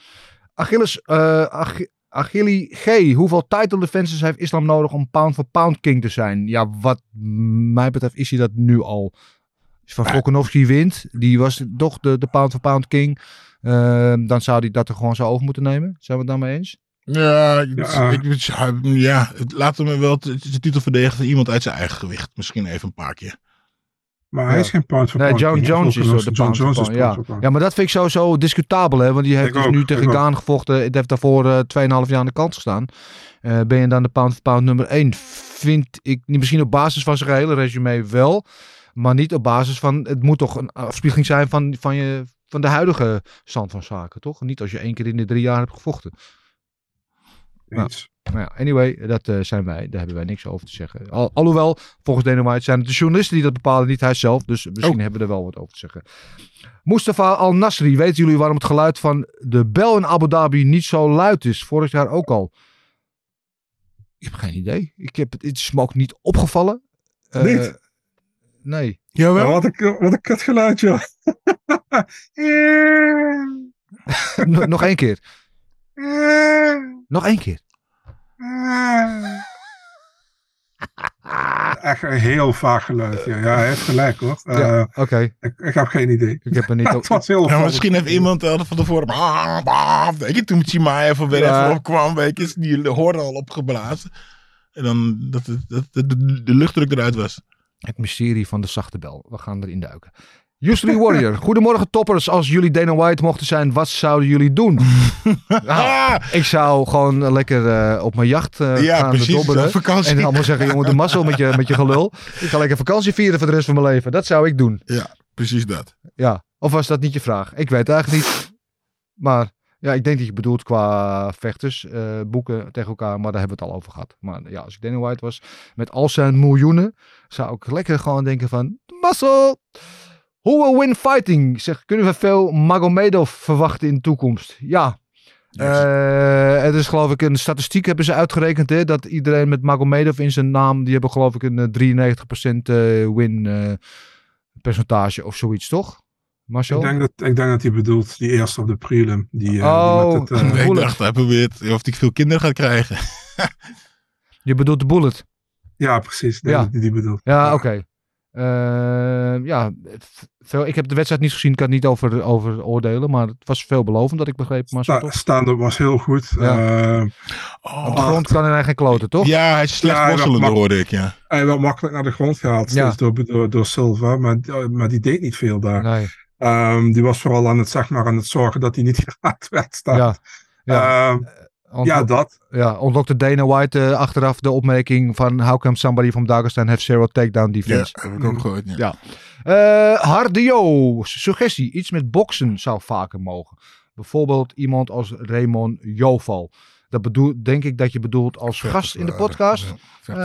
Achilles, eh Ach- Achille G. Hoeveel title defenses heeft Islam nodig om pound for pound king te zijn? Ja, wat mij betreft is hij dat nu al. Als Van Volkanovski wint, die was toch de, de pound for pound king. eh, dan zou hij dat er gewoon zo over moeten nemen. Zijn we het daarmee eens? Ja, ik- Ja. ik, ja, het- laten we wel de, de titel verdedigen van iemand uit zijn eigen gewicht. Misschien even een paar keer. Maar hij Ja. is geen pound for Nee, pound. John king. Jones is de John pound Jones is ja. for pound. ja, maar dat vind ik sowieso discutabel, hè? Want die heeft Ik dus ook, nu tegen. Gaan gevochten. Het heeft daarvoor eh 2,5 jaar aan de kant gestaan. Eh, ben je dan de pound for pound nummer 1? Vind ik niet misschien op basis van zijn gehele resume wel. Maar niet op basis van. Het moet toch een afspiegeling zijn van, van, je, van de huidige stand van zaken, toch? Niet als je één keer in de drie jaar hebt gevochten. Eens. Maar ja, anyway, dat eh, zijn wij. Daar hebben wij niks over te zeggen. Al, alhoewel, volgens Dana White zijn het de journalisten die dat bepalen, niet hij zelf. Dus misschien hebben we er wel wat over te zeggen. Mustafa Al-Nasri, weten jullie waarom het geluid van de bel in Abu Dhabi niet zo luid is? Vorig jaar ook al. Ik heb geen idee. Ik heb, het het is me ook niet opgevallen. Eh, Niet? Nee. Jawel. Ja, wat een, wat een kutgeluid, joh. Nog- nog één keer. Nog één keer. Echt een heel vaag geluid. Ja, ja hij heeft gelijk hoor. Eh, Ja, oké. ik, ik heb geen idee. Ik heb er niet het was heel Ja, misschien heeft iemand al van tevoren. bah, bah, Weet je, toen Chimaya van weer Ja. even opkwam, weet je, die hoorde al opgeblazen. En dan dat, het- dat, dat de, de luchtdruk eruit was. Het mysterie van de zachte bel. We gaan erin duiken. Usually Warrior. Goedemorgen toppers. Als jullie Dana White mochten zijn, wat zouden jullie doen? nou, ik zou gewoon lekker eh, op mijn jacht eh, Ja, gaan precies, dobberen. En allemaal zeggen, jongen, de mazzel met je, met je gelul. Ik ga lekker vakantie vieren voor de rest van mijn leven. Dat zou ik doen. Ja, precies dat. Ja. Of was dat niet je vraag? Ik weet het eigenlijk niet. Maar ja, ik denk dat je bedoelt qua vechters eh, boeken tegen elkaar. Maar daar hebben we het al over gehad. Maar ja, als ik Dana White was met al zijn miljoenen, zou ik lekker gewoon denken van, mazzel! Who will win fighting? Zeg, kunnen we veel Magomedov verwachten in de toekomst? Ja. Eh, het is geloof ik een statistiek hebben ze uitgerekend hè, dat iedereen met Magomedov in zijn naam, die hebben geloof ik een eh, 93% eh, win percentage of zoiets, toch? Marcel? Ik denk, dat, ik denk dat hij bedoelt die eerste op de prelim. Die, eh, Oh, die met het, eh, ik dacht, hij probeert of hij veel kinderen gaat krijgen. Je bedoelt de bullet? ja, precies. Ik denk Ja. dat hij die bedoelt. Ja, oké. Eh, ja, veel, ik heb de wedstrijd niet gezien, ik kan het niet over, over oordelen, maar het was veelbelovend dat ik begreep. Maar Sta, was heel goed. Ja. Eh, Op de grond kan hij geen kloten, toch? Ja, hij is slecht Ja, hij hoorde ik, ja. hij werd makkelijk naar de grond gehaald Ja. steeds door, door, door Silva, maar, maar die deed niet veel daar. Nee. Ehm, die was vooral aan het, zeg maar, aan het zorgen dat hij niet geraakt werd. Staan. Ja. Ja. Ehm, Ont- ja, dat. ja, ontlokte Dana White eh, achteraf de opmerking van how come somebody from Dagestan have zero takedown Ja, defense. heb ik ook gehoord, ja. Ja. Eh Hardio, suggestie. Iets met boksen zou vaker mogen. Bijvoorbeeld iemand als Raymond Joval. Dat bedoel, denk ik dat je bedoelt als gast in de podcast. Eh,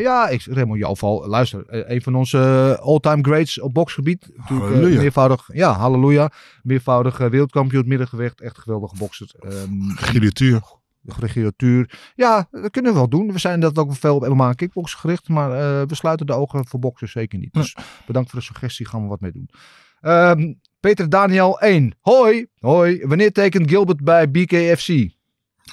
ja, ik, Raymond Joval, luister, eh, een van onze eh, all-time greats op boksgebied. Natuurlijk, Halleluja. meervoudig, ja, halleluja. Meervoudig wereldkampioen middengewicht, echt geweldige bokser. Ehm Gilituur. de regulatuur. Ja, dat kunnen we wel doen. We zijn dat ook veel op MMA en kickbox gericht, maar we sluiten de ogen voor boksen zeker niet. Dus bedankt voor de suggestie, gaan we wat mee doen. Ehm, Peter Daniel 1. Hoi, hoi. Wanneer tekent Gilbert bij BKFC?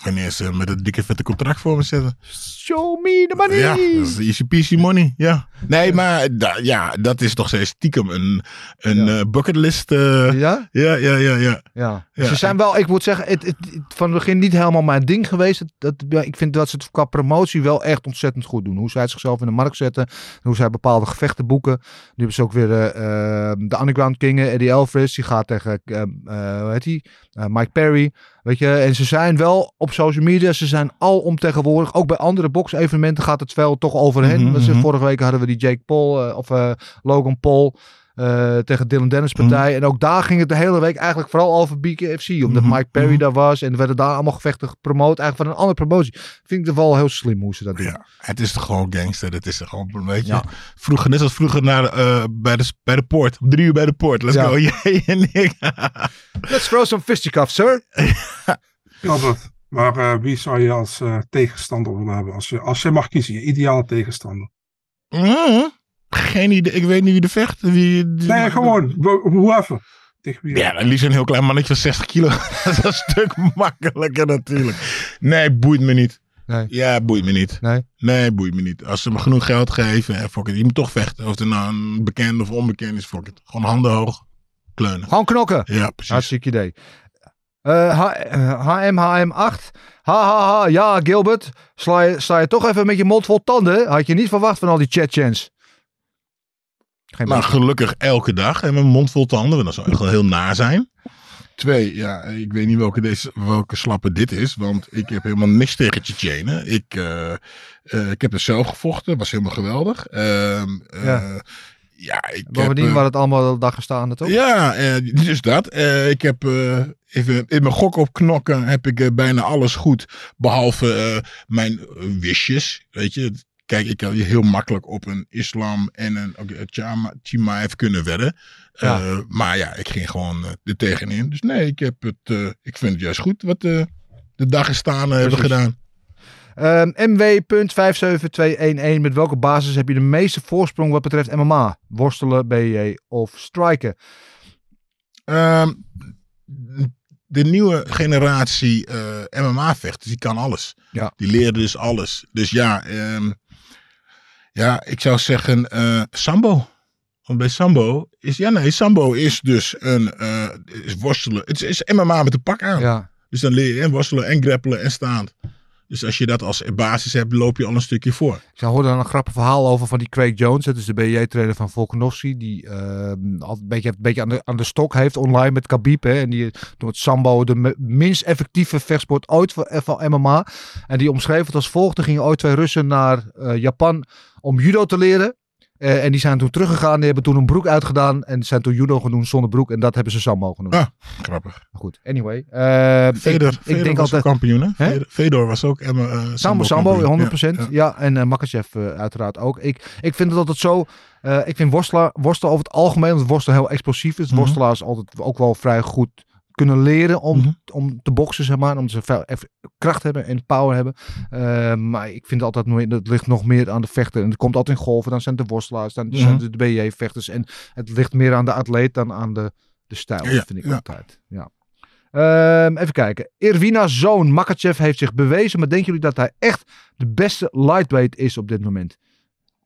Wanneer ze met een dikke vette contract voor me zetten. Show me the money. Ja, dat is easy peasy money. Ja. Nee, maar da- ja, dat is toch steeds stiekem een, een Ja. eh, bucketlist. eh, Ja? ja, ja, ja, ja. Ja. Ze zijn wel, ik moet zeggen, het, het, het- van het begin niet helemaal mijn ding geweest. Dat, ik vind dat ze het qua promotie wel echt ontzettend goed doen. Hoe zij zichzelf in de markt zetten. Hoe zij bepaalde gevechten boeken. Nu hebben ze ook weer eh, eh, de Underground King, eh, Eddie Alvarez. Die gaat tegen, eh, eh, hoe heet die? Eh, Mike Perry. Weet je, en ze zijn wel op social media, ze zijn alomtegenwoordig. Ook bij andere box-evenementen gaat het wel toch over hen. Mhm, mhm. Vorige week hadden we die Jake Paul, eh, of eh, Logan Paul, eh, tegen Dylan Dennis partij. En ook daar ging het de hele week eigenlijk vooral over BKFC. Omdat Mhm, Mike Perry mhm. daar was. En er werden daar allemaal gevechten gepromoot. Eigenlijk van een andere promotie. Vind ik wel heel slim hoe ze dat doen. Ja, het is toch gewoon gangster. Het is toch gewoon, weet je. Ja. Vroeger, net als vroeger naar, eh, bij, de, bij de poort. Om drie uur bij de poort. Let's Ja. go. Jij en ik. Let's throw some fisticuffs, sir. Albert, maar eh, wie zou je als eh, tegenstander willen hebben? Als je, als je mag kiezen, je ideale tegenstander. Mhm. Geen idee. Ik weet niet wie er vecht. Wie, Nee, gewoon, wo- whoever. Tegen wie? Ja, dan liefst een heel klein mannetje van 60 kilo. dat is een stuk makkelijker natuurlijk. Nee, boeit me niet. Nee. Ja, boeit me niet. Nee. Nee, boeit me niet. Als ze me genoeg geld geven, en fuck it. Je moet toch vechten. Of het nou een bekend of onbekend is, fuck it. Gewoon handen hoog, kleunen. Gewoon knokken. Ja, precies. Hartstikke idee. Eh, H- eh, HMHM8. Ha, ha, ha. Ja, Gilbert. Sla je, sta je toch even met je mond vol tanden? Had je niet verwacht van al die chat-chants. Geen Maar gelukkig elke dag en mijn mond vol tanden. Dat zou echt wel heel naar zijn. Twee, ja, ik weet niet welke, deze, welke slappe dit is. Want ik heb helemaal niks tegen Tsjetsjenen. Ik, eh, eh, ik heb er zelf gevochten. Was helemaal geweldig. Ehm, eh, Ja. ja, ik Bovendien heb, waren het allemaal dag gestaande, toch? Ja, eh, dus dat. Eh, ik heb eh, even in mijn gok op knokken heb ik bijna alles goed. Behalve eh, mijn wisjes. Weet je, kijk, ik had hier heel makkelijk op een islam en een Chimaev kunnen wedden. Ja. Eh, maar ja, ik ging gewoon eh, er tegenin. Dus nee, ik, heb het, eh, ik vind het juist goed wat eh, de Dagestanen hebben gedaan. Ehm, MW.57211. Met welke basis heb je de meeste voorsprong wat betreft MMA? Worstelen, BJ of striken? Ehm, de nieuwe generatie eh, MMA-vechters, die kan alles. Ja. Die leren dus alles. Dus ja, ehm, ja ik zou zeggen eh, Sambo. Want bij Sambo is, ja nee, Sambo is dus een, eh, is worstelen. Het is, is MMA met een pak aan. Ja. Dus dan leer je en worstelen en grappelen en staand. Dus als je dat als basis hebt, loop je al een stukje voor. Ik hoorde dan een grappig verhaal over van die Craig Jones. Dat is de BJ-trainer van Volkanovski. Die altijd een beetje, een beetje aan, de, aan de stok heeft online met Khabib. Hè, en die door het sambo de minst effectieve vechtsport ooit van, van MMA. En die omschreef het als volgt. Er gingen ooit twee Russen naar eh, Japan om judo te leren. Eh, en die zijn toen teruggegaan. Die hebben toen een broek uitgedaan. En zijn toen judo genoemd zonder broek. En dat hebben ze sambo genoemd. Ah, grappig. Maar goed, anyway. Ik- Fedor, ik, Fedor denk was altijd... ook kampioen, hè? Fedor, Fedor was ook Emma, eh, Sambo, Sambo, kampioen. 100%. Ja, Ja, ja. en eh Makachev uiteraard ook. Ik, ik vind het altijd zo... eh, ik vind worstelen, worstelen over het algemeen, omdat worstelen heel explosief is. Mhm. Worstelaars altijd ook wel vrij goed kunnen leren om, Mhm. om te boksen, zeg maar. Omdat ze kracht hebben en power hebben. Eh, maar ik vind altijd, nog- het ligt nog meer aan de vechter. En het komt altijd in golven. Dan zijn het de worstelaars, dan zijn Mhm. het de BJ-vechters. En het ligt meer aan de atleet dan aan de, de stijl, Ja, vind ik ja. altijd. Ja. Ehm, even kijken. Irvina's zoon Makachev heeft zich bewezen. Maar denken jullie dat hij echt de beste lightweight is op dit moment?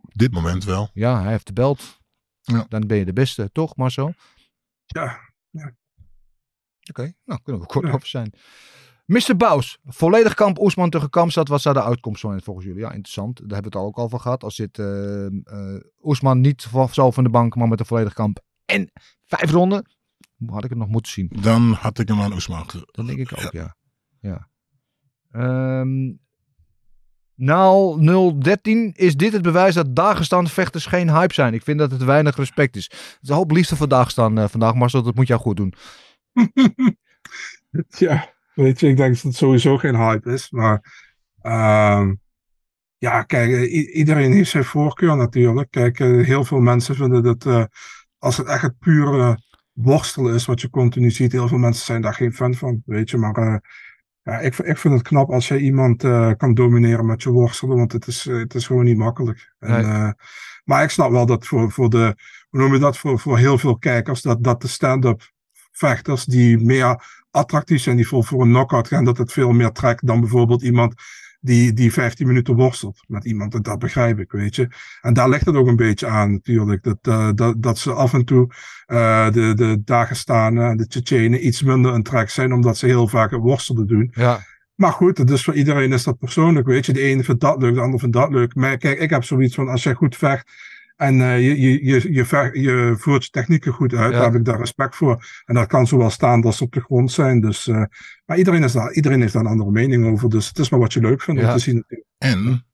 Dit moment wel. Ja, hij heeft de belt. Ja. Dan ben je de beste, toch Marcel? Ja, Oké, nou kunnen we kort Ja. over zijn. Mr. Baus, volledig kamp Oesman tegen Kamstad. Wat zou de uitkomst zijn volgens jullie? Ja, interessant. Daar hebben we het al ook over gehad. Als dit eh eh, Oesman niet van- zo van de bank, maar met een volledig kamp en vijf ronden, had ik het nog moeten zien. Dan had ik hem aan Oesman Dat denk ik ook, ja. ja. Ehm Naal 013, is dit het bewijs dat Dagestan vechters geen hype zijn? Ik vind dat het weinig respect is. Het is een hoop liefde voor Dagestan eh, vandaag, Marcel. Dat moet jou goed doen. ja, weet je, ik denk dat het sowieso geen hype is. Maar ehm, ja, kijk, iedereen heeft zijn voorkeur natuurlijk. Kijk, eh, heel veel mensen vinden dat eh, als het echt het pure worstelen is wat je continu ziet, heel veel mensen zijn daar geen fan van, weet je. Maar eh, ja, ik, ik vind het knap als je iemand kan domineren met je worstelen, want het is, het is gewoon niet makkelijk. En, Nee. maar ik snap wel dat voor, voor de, hoe noem je dat, voor, voor heel veel kijkers, dat, dat de stand-up vechters die meer attractief zijn, die voor, voor een knockout gaan, dat het veel meer trekt dan bijvoorbeeld iemand die, die 15 minuten worstelt met iemand. En dat begrijp ik, weet je. En daar ligt het ook een beetje aan natuurlijk. Dat, eh, dat, dat ze af en toe eh, de, de Dagestanen, de Tsjetsjenen iets minder een trek zijn, omdat ze heel vaak het worstelen doen. Ja, Maar goed, is voor iedereen is dat persoonlijk, weet je. De ene vindt dat leuk, de ander vindt dat leuk. Maar kijk, ik heb zoiets van, als jij goed vecht en eh, je, je, je, je, vecht- je voert je technieken goed uit, Ja. daar heb ik daar respect voor. En dat kan zowel staan als op de grond zijn. Dus, eh, maar iedereen, is daar, iedereen heeft daar een andere mening over. Dus het is maar wat je leuk vindt Ja. om te zien. natuurlijk. En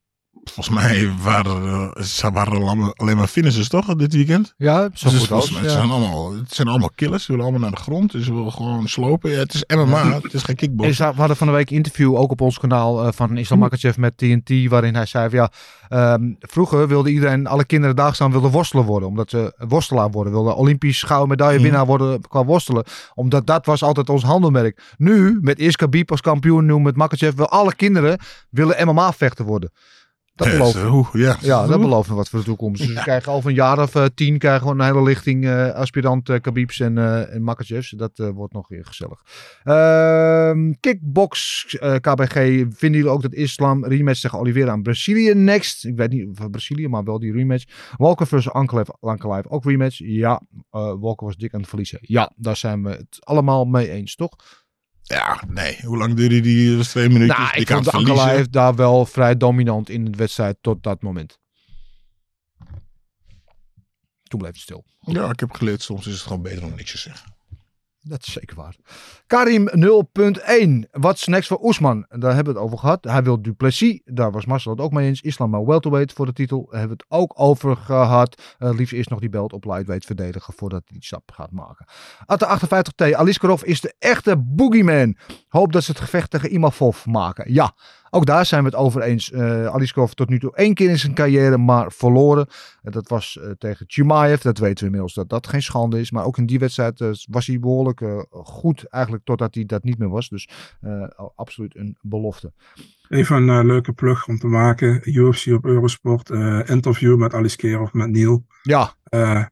volgens mij waren er, ze waren alleen maar finishers toch dit weekend? ja zo Dus goed als. mij, het, ja. zijn allemaal, het zijn allemaal killers. Ze willen allemaal naar de grond. Dus ze willen gewoon slopen. Ja, het is MMA. Het is geen En kickbox. we hadden van de week een interview ook op ons kanaal eh, van Islam Makachev met TNT, waarin hij zei van ja, ehm, vroeger wilde iedereen, alle kinderen daagstaan wilden worstelen worden, omdat ze worstelaar worden, wilden Olympisch gouden medaillewinnaar worden qua worstelen, omdat dat was altijd ons handelmerk. Nu, met eerst Khabib als kampioen, nu met Makachev, wil alle kinderen willen MMA vechter worden. Dat Ja, belooft ja, Ja, dat belooft nog wat voor de toekomst. Dus we krijgen over een jaar of eh, tien krijgen we een hele lichting eh aspirant Khabibs en, eh en Makachevs. Dat wordt nog weer gezellig. Ehm, kickbox KBG. Vinden jullie ook dat Islam rematch tegen Oliveira aan Brazilië next? Ik weet niet van Brazilië, maar wel die rematch. Walker versus Ankalev ook rematch? Ja. Walker was dik aan het verliezen. Ja, daar zijn we het allemaal mee eens, toch? Ja, nee. Hoe lang duurde die? Was twee minuutjes. Nou, ik vond Ankalaev verliezen. daar wel vrij dominant in de wedstrijd tot dat moment. Toen bleef het stil. Ja, ik heb geleerd. Soms is het gewoon beter om niks te zeggen. Dat is zeker waar. Karim 0.1. Wat is next voor Oesman? Daar hebben we het over gehad. Hij wil Duplessis. Daar was Marcel het ook mee eens. Islam maar welterweight voor de titel. Daar hebben we het ook over gehad. Eh, liefst eerst nog die belt op lightweight verdedigen voordat hij die stap gaat maken. Atta 58T. Aliskarov is de echte boogeyman. Hoop dat ze het gevecht tegen Imavov maken. Ja, ook daar zijn we het over eens. Eh Aliskarov tot nu toe één keer in zijn carrière maar verloren. Eh, dat was eh, tegen Chimaev. Dat weten we inmiddels dat dat geen schande is. Maar ook in die wedstrijd was hij behoorlijk eh, goed. Eigenlijk totdat hij dat niet meer was. Dus absoluut een belofte. Even een leuke plug om te maken. UFC op Eurosport. interview met Alice Kerov, met Neil. Ja,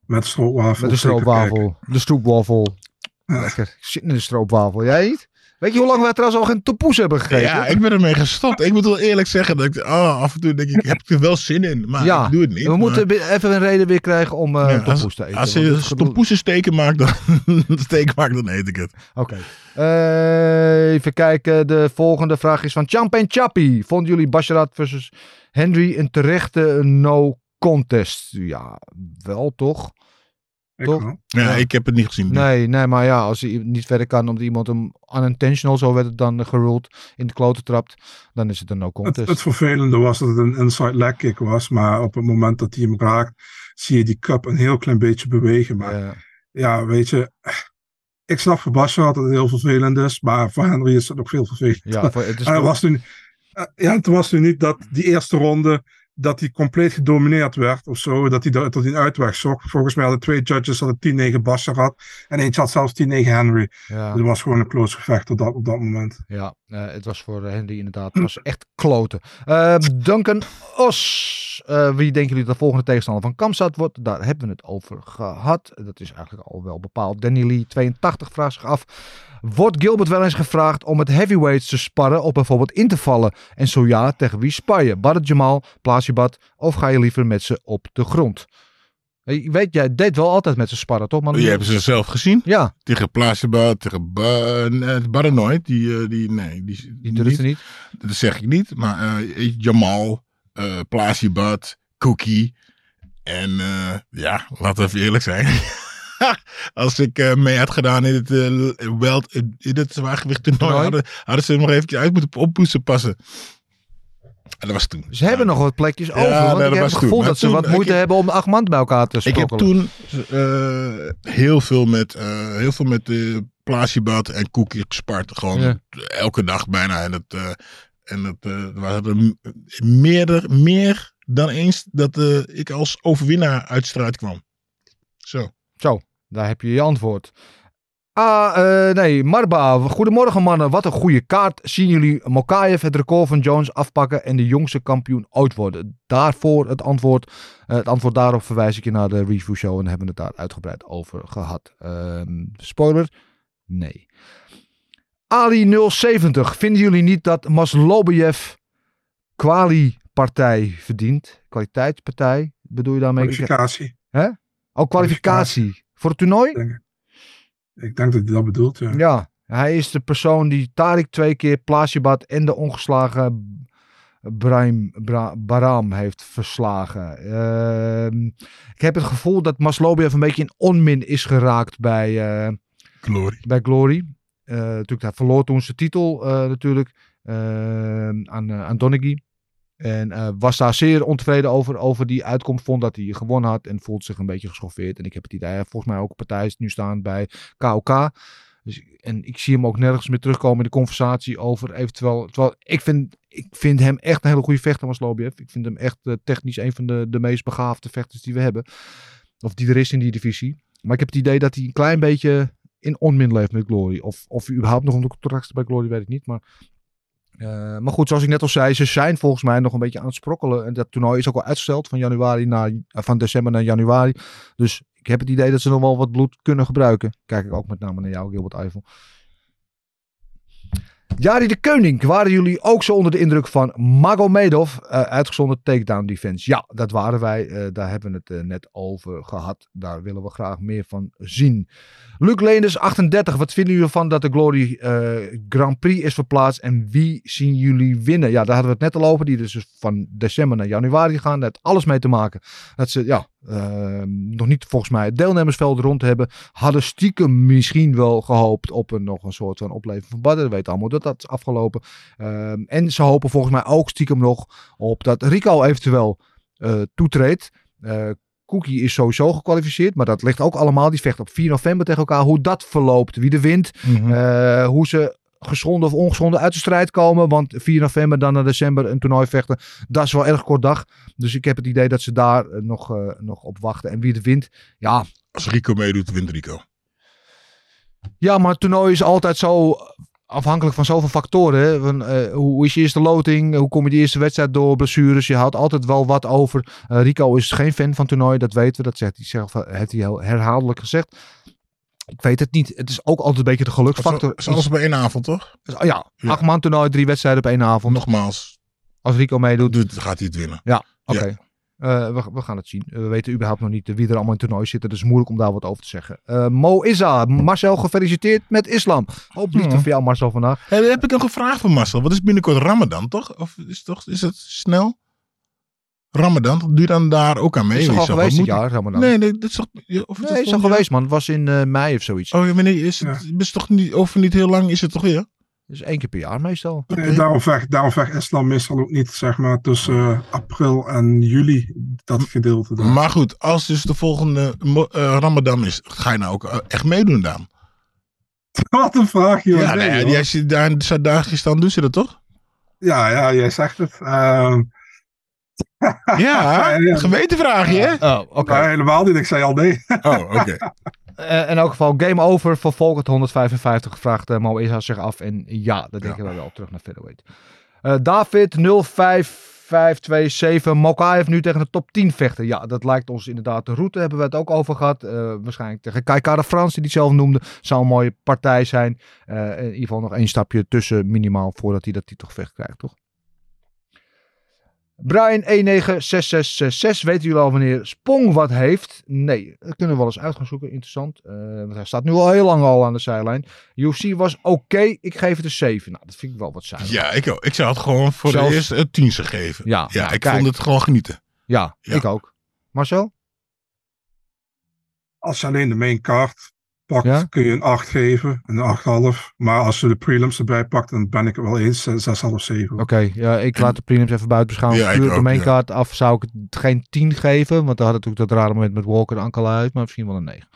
met stroopwafel. met de stroopwafel. De stroopwafel. Lekker. Ik zit in de stroopwafel. Jij niet? Weet je hoe lang wij trouwens al geen topoes hebben gegeten? Ja, ik ben ermee gestopt. Ik moet wel eerlijk zeggen dat ik oh, af en toe denk ik, heb ik er wel zin in, maar Ja, ik doe het niet. we maar- moeten even een reden weer krijgen om Ja, topoes als, te eten. als je tompoesen steken maakt, dan, steken maakt, dan eet ik het. Oké. Eh, even kijken. De volgende vraag is van Champion Chappie. Vonden jullie Basharat versus Henry een terechte no contest? Ja, wel toch? Toch? Ja, Ja. ik heb het niet gezien. Nee, nee, maar ja, als hij niet verder kan omdat iemand hem unintentional, zo werd het dan geruled, in de kloten trapt, dan is het een no Het, contest. het vervelende was dat het een inside leg kick was. Maar op het moment dat hij hem raakt, zie je die cup een heel klein beetje bewegen. Maar Ja. ja, weet je. Ik snap voor Basja dat het heel vervelend is. Maar voor Henry is het ook veel vervelend. ja, voor- het is En het was nu, eh, ja, het was nu niet dat die eerste ronde dat hij compleet gedomineerd werd of zo, dat hij tot een uitweg zocht. Volgens mij hadden twee judges hadden 10-9 Basja gehad en eentje had zelfs 10-9 Henry. ja. Het was gewoon een close gevecht op dat, op dat moment. Ja, eh, het was voor eh, Henry inderdaad. Het was echt kloten. Eh, Duncan Os. Eh, wie denken jullie dat de volgende tegenstander van Kamsat wordt? Daar hebben we het over gehad. Dat is eigenlijk al wel bepaald. Danny Lee 82 vraagt zich af. Wordt Gilbert wel eens gevraagd om met heavyweights te sparren of bijvoorbeeld in te vallen? En zo ja, tegen wie spar je? Barret Jamal, Plasibat of ga je liever met ze op de grond? Eh, weet, jij deed wel altijd met ze sparren, toch? Man? Je hebt ze zelf gezien. Ja, Tegen Placebo, tegen ba nee, Barrenoid. Die, eh, die, nee, die, die durfde niet. Dat zeg ik niet. Maar eh, Jamal, eh Plasibat, Cookie. En eh, ja, laten we even eerlijk zijn. Als ik eh, mee had gedaan in het, eh, weld, in het zwaargewicht toernooi, hadden, hadden ze hem nog eventjes uit moeten op moesten passen. En dat was toen. Ze hebben nog wat plekjes Ja, over. want nee, ik dat heb het gevoel dat ze wat moeite heb- hebben om acht man bij elkaar te Ik heb sprokkelen. toen eh, heel veel met, eh heel veel met uh, Plasiebad en Cookie gespart. Gewoon Ja. elke dag bijna. En het, eh, en eh, we hadden meerder, meer dan eens dat ik als overwinnaar uit de strijd kwam. Zo. Zo, daar heb je je antwoord. Ah, eh, nee, Marba. Goedemorgen mannen. Wat een goede kaart. Zien jullie Mokaev het record van Jones afpakken en de jongste kampioen ooit worden? Daarvoor het antwoord. eh, het antwoord daarop verwijs ik je naar de review show en hebben we het daar uitgebreid over gehad. Ehm, spoiler? Nee. Ali070. Vinden jullie niet dat Maslobejev kwali-partij verdient? Kwaliteitspartij? Bedoel je daarmee? Kwalificatie. Oh, kwalificatie. Voor het toernooi? Ik. denk dat hij dat bedoelt. Ja. Ja, hij is de persoon die Tarik twee keer, Plasibat en de ongeslagen Brahim Bra- Baram heeft verslagen. Ehm, ik heb het gevoel dat Maslobiev een beetje in onmin is geraakt bij, eh, Glory. bij Glory. Eh, natuurlijk, hij verloor toen zijn titel eh, natuurlijk aan, aan Donaghy. En eh, was daar zeer ontevreden over, over die uitkomst. Vond dat hij gewonnen had en voelt zich een beetje geschoffeerd. En ik heb het idee, volgens mij ook partij nu staan bij KOK. Dus, en ik zie hem ook nergens meer terugkomen in de conversatie over eventueel. Terwijl ik vind, ik vind hem echt een hele goede vechter, Maslobiev. Ik vind hem echt eh, technisch een van de, de meest begaafde vechters die we hebben. Of die er is in die divisie. Maar ik heb het idee dat hij een klein beetje in onmin leeft met Glory. Of, of hij überhaupt nog onder contract bij Glory, weet ik niet. Maar, eh, maar goed, zoals ik net al zei, ze zijn volgens mij nog een beetje aan het sprokkelen. En dat toernooi is ook al uitgesteld van, januari naar, eh, van december naar januari. Dus ik heb het idee dat ze nog wel wat bloed kunnen gebruiken. Kijk ik ook met name naar jou, Gilbert Eiffel. Jari de Keuning, waren jullie ook zo onder de indruk van Magomedov, uh, uitgezonden takedown defense? Ja, dat waren wij. Uh, daar hebben we het uh, net over gehad. Daar willen we graag meer van zien. Luc Leenders, 38. Wat vinden jullie ervan dat de Glory Grand Prix is verplaatst? En wie zien jullie winnen? Ja, daar hadden we het net al over. Die dus van december naar januari gaan. Dat heeft alles mee te maken. Dat ze, ja, nog niet volgens mij het deelnemersveld rond hebben. Hadden stiekem misschien wel gehoopt op een, nog een soort van opleving van Badden. We weten allemaal dat dat is afgelopen. Um, en ze hopen volgens mij ook stiekem nog op dat Rico eventueel uh, toetreedt. Uh, Cookie is sowieso gekwalificeerd, maar dat ligt ook allemaal. Die vecht op 4 november tegen elkaar. Hoe dat verloopt, wie de wint, mm -hmm. uh, hoe ze geschonden of ongeschonden uit de strijd komen. Want 4 november, dan naar december een toernooi vechten. Dat is wel erg kort dag. Dus ik heb het idee dat ze daar uh, nog, uh, nog op wachten. En wie het wint, ja. Als Rico meedoet, wint Rico. Ja, maar het toernooi is altijd zo afhankelijk van zoveel factoren. Van, uh, hoe is je eerste loting? Hoe kom je de eerste wedstrijd door? Blessures. Je houdt altijd wel wat over. Uh, Rico is geen fan van toernooi, dat weten we. Dat zegt hij zelf, heeft hij heel herhaaldelijk gezegd. Ik weet het niet. Het is ook altijd een beetje de geluksfactor. Is alles op één avond, toch? Ja, ja. acht man toernooi, drie wedstrijden op één avond. Nogmaals. Als Rico meedoet. Doet, gaat hij het winnen. Ja, oké. Okay. Ja. Uh, we, we, gaan het zien. we weten überhaupt nog niet wie er allemaal in het toernooi zitten. Dus moeilijk om daar wat over te zeggen. Uh, Mo Isa, Marcel, gefeliciteerd met islam. Hoop liefde voor jou, Marcel, vandaag. Hey, heb ik nog een vraag voor Marcel. Wat is binnenkort Ramadan, toch? Of is, toch, is het snel? Ramadan, doe je dan daar ook aan mee? Is toch al geweest dit jaar, Ramadan? Nee, nee, dat is toch... Of nee, is al geweest, man. Het was in uh, mei of zoiets. Oh, wanneer is het? Ja. Is toch niet, over niet heel lang is het toch weer? Dus één keer per jaar meestal. Nee, daarom, vecht, daarom vecht islam meestal ook niet, zeg maar, tussen uh, april en juli, dat gedeelte. Maar goed, als dus de volgende uh, Ramadan is, ga je nou ook uh, echt meedoen dan? Wat een vraag, joh. Ja, nee, nee, joh. als je daar dagje dan doen ze dat toch? Ja, ja, jij zegt het. Uh, ja, gemeentevraagje, hè? Oh, oké. Okay. Nee, helemaal niet, ik zei al nee. oh, oké. Okay. Uh, in elk geval, game over voor Volkert 155 vraagt uh, Mo Isa zich af. En ja, dat denken ja. we wel terug naar featherweight. Uh, David 05527 Mokai heeft nu tegen de top 10 vechten. Ja, dat lijkt ons inderdaad de route. Hebben we het ook over gehad. waarschijnlijk tegen Kaikara Frans, die het zelf noemde. Zou een mooie partij zijn. in ieder geval nog één stapje tussen minimaal voordat hij dat titelgevecht krijgt, toch? Brian 196666, weten jullie al wanneer Spong wat heeft? Nee, dat kunnen we wel eens uit gaan zoeken. Interessant. Uh, want hij staat nu al heel lang al aan de zijlijn. UFC was oké. Okay. Ik geef het een 7. Nou, dat vind ik wel wat zuinig. Ja, ik ook. Ik zou het gewoon voor Zelfs... de eerste een 10 geven. Ja, ja nou, ik kijk. vond het gewoon genieten. Ja, ja, ik ook. Marcel? Als je alleen de main card pakt, ja? kun je een 8 geven, een 8,5. Maar als je de prelims erbij pakt, dan ben ik het wel eens 6,5, 7. Oké, okay, ja, ik laat de prelims even buiten beschouwen. Ja, Puur de maincard ja. af zou ik het geen 10 geven, want dan had het natuurlijk dat rare moment met Walker en Ankel uit, maar misschien wel een 9.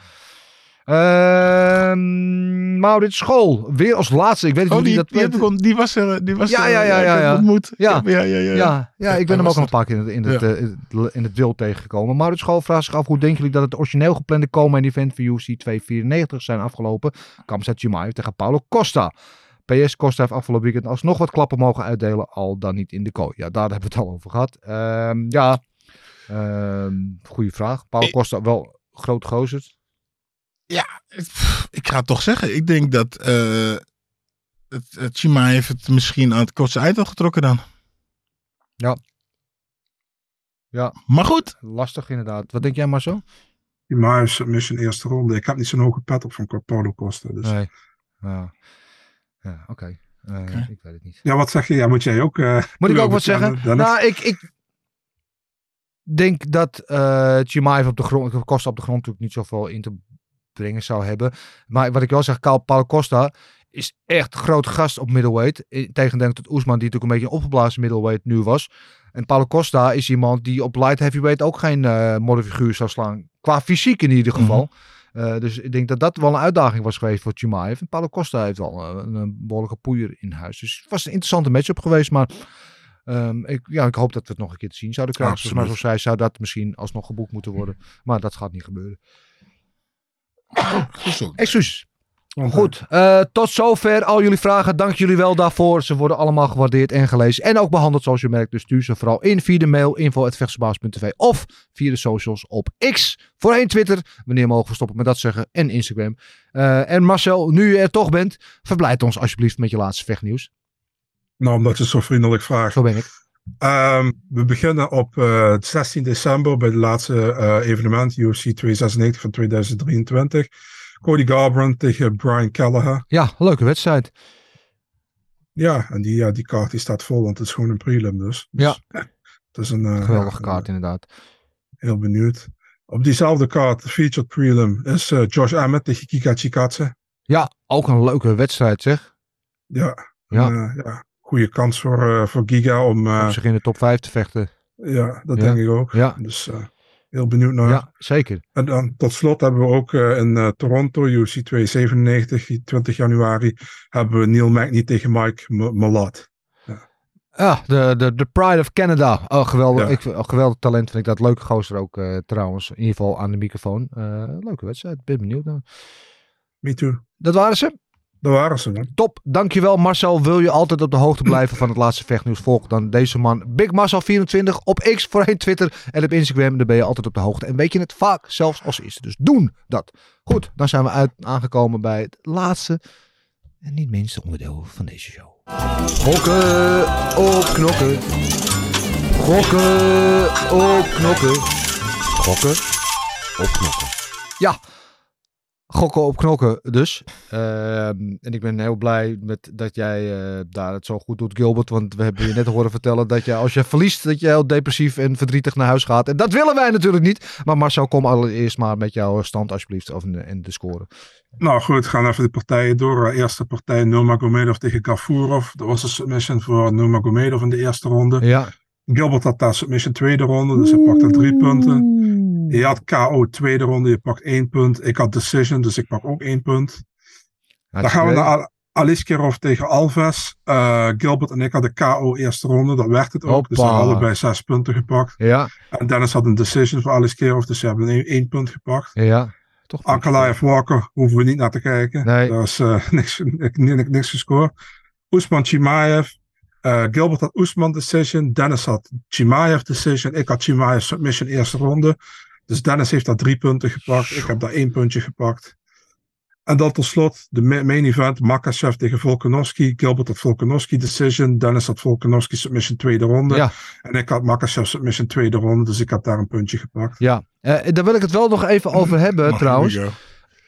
Uh, Maurits School, weer als laatste. Ik weet niet oh, hoe die, dat... Die, die, die was er, die was ja, er, ja, ja, ja, ja. ontmoet. Ja. Ja, ja, ja, ja. ja, ik ben hem ook nog een paar keer in het, in het, Ja. uh, in het wild tegengekomen. Maurits School vraagt zich af, hoe denken jullie dat het origineel geplande komen event voor UFC 294 zijn afgelopen? Kamzat Chimaev tegen Paulo Costa. PS Costa heeft afgelopen weekend alsnog wat klappen mogen uitdelen, al dan niet in de kooi. Ja, daar hebben we het al over gehad. Ehm, ja, Ehm goede vraag. Paulo Costa, wel groot gozer. Ja, ik ga het toch zeggen. Ik denk dat eh het, het Chima heeft het misschien aan het kortste eind al getrokken dan. Ja. Ja, Maar goed, lastig inderdaad. Wat denk jij maar zo? Die Maas submission eerste ronde. Ik heb niet zo'n hoge pet op van Paulo Costa. Dus. Nee. Ja, ja oké. Eh, Ik weet het niet. Ja, wat zeg je? Ja, moet jij ook... eh, Moet ik ook wat zeggen? Dennis? Nou, ik, ik denk dat eh Chimaev op de grond, Costa op de grond natuurlijk niet zoveel in te brengen zou hebben. Maar wat ik wel zeg, Carl Paulo Costa is echt groot gast op middleweight. In tegenstelling tot Oesman, die natuurlijk een beetje een opgeblazen middleweight nu was. En Paulo Costa is iemand die op light heavyweight ook geen eh modderfiguur zou slaan. Qua fysiek in ieder geval. Eh, dus ik denk dat dat wel een uitdaging was geweest voor Chimaev. En Paulo Costa heeft wel eh, een, een behoorlijke poeier in huis. Dus het was een interessante matchup geweest. Maar ehm, ik, ja, ik hoop dat we het nog een keer te zien zouden krijgen. Zoals maar Absoluut. zoals zij zou dat misschien alsnog geboekt moeten worden. Maar dat gaat niet gebeuren. Excuus. Goed, eh, tot zover al jullie vragen. Dank jullie wel daarvoor. Ze worden allemaal gewaardeerd en gelezen. En ook behandeld zoals je merkt. Dus stuur ze vooral in via de mail info.vechtersbaas.tv of via de socials op X. Voorheen Twitter. Wanneer mogen we stoppen met dat zeggen. En Instagram. Eh, en Marcel, nu je er toch bent, verblijd ons alsjeblieft met je laatste vechtnieuws. Nou, omdat je het zo vriendelijk vraagt. Zo ben ik. Ehm, we beginnen op eh, 16 december bij de laatste eh, evenement, UFC 296 van 2023. Cody Garbrandt tegen Brian Kelleher. Ja, leuke wedstrijd. Ja, en die, ja, die kaart die staat vol, want het is gewoon een prelim dus. Dus, Ja. eh, Het is een... eh, Geweldige kaart inderdaad. Heel benieuwd. Op diezelfde kaart, de featured prelim, is eh, Josh Emmett tegen Kika Chikadze. Ja, ook een leuke wedstrijd zeg. Ja, Ja. ja. ja. Goede kans voor, eh, voor Giga om... eh, Om zich in de top 5 te vechten. ja, dat Ja. denk ik ook. Ja. Dus eh, heel benieuwd naar. Ja, zeker. En dan tot slot hebben we ook eh, in eh, Toronto, UFC 297, 20 januari, hebben we Neil Magny tegen Mike M- Malott. Ja, de, de, de Pride of Canada. Oh, geweldig, Ja. ik, oh, geweldig talent vind ik dat. Leuke gozer ook eh, trouwens. In ieder geval aan de microfoon. Eh, leuke wedstrijd. Ben benieuwd naar. Me too. Dat waren ze. Daar waren ze dan. Top. Dankjewel Marcel. Wil je altijd op de hoogte blijven van het laatste vechtnieuws? Volg dan deze man. Big Marcel24 op X, voorheen Twitter en op Instagram. Daar ben je altijd op de hoogte. En weet je het vaak zelfs als eerste. Dus doen dat. Goed, dan zijn we uit, aangekomen bij het laatste en niet minste onderdeel van deze show. Gokken op knokken. Gokken op knokken. Gokken op knokken. Ja, gokken op knokken dus. Ehm, en ik ben heel blij met dat jij eh, daar het zo goed doet, Gilbert. Want we hebben je net horen vertellen dat je als je verliest, dat je heel depressief en verdrietig naar huis gaat. En dat willen wij natuurlijk niet. Maar Marcel, kom allereerst maar met jouw stand alsjeblieft of, en de score. Nou goed, gaan even de partijen door. Eh, Eerste partij Nurmagomedov tegen Gafurov. Dat was een submission voor Nurmagomedov in de eerste ronde. Ja. Gilbert had daar submission tweede ronde, dus hij pakte drie punten. Je had KO tweede ronde, je pakt één punt. Ik had decision, dus ik pak ook één punt. Dan gaan we naar Al- Aliskerov tegen Alves. Eh, Gilbert en ik hadden KO eerste ronde, dat werd het ook. Dus we hebben allebei zes punten gepakt. Ja, En Dennis had een decision voor Aliskerov, dus ze hebben één, één punt gepakt. ja. Toch. Ankalaev Walker hoeven we niet naar te kijken. Nee. Daar is niks, niks, niks gescoord. Oesman Chimaev. eh, Gilbert had Oesman decision. Dennis had Chimaev decision. Ik had Chimaev submission eerste ronde. Dus Dennis heeft daar drie punten gepakt. Ik heb daar één puntje gepakt. En dan tot slot de ma- main event. Makachev tegen Volkanovski. Gilbert had Volkanovski decision. Dennis had Volkanovski submission tweede ronde. Ja. En ik had Makachev submission tweede ronde. Dus ik heb daar een puntje gepakt. Ja, Eh, daar wil ik het wel nog even over hebben trouwens.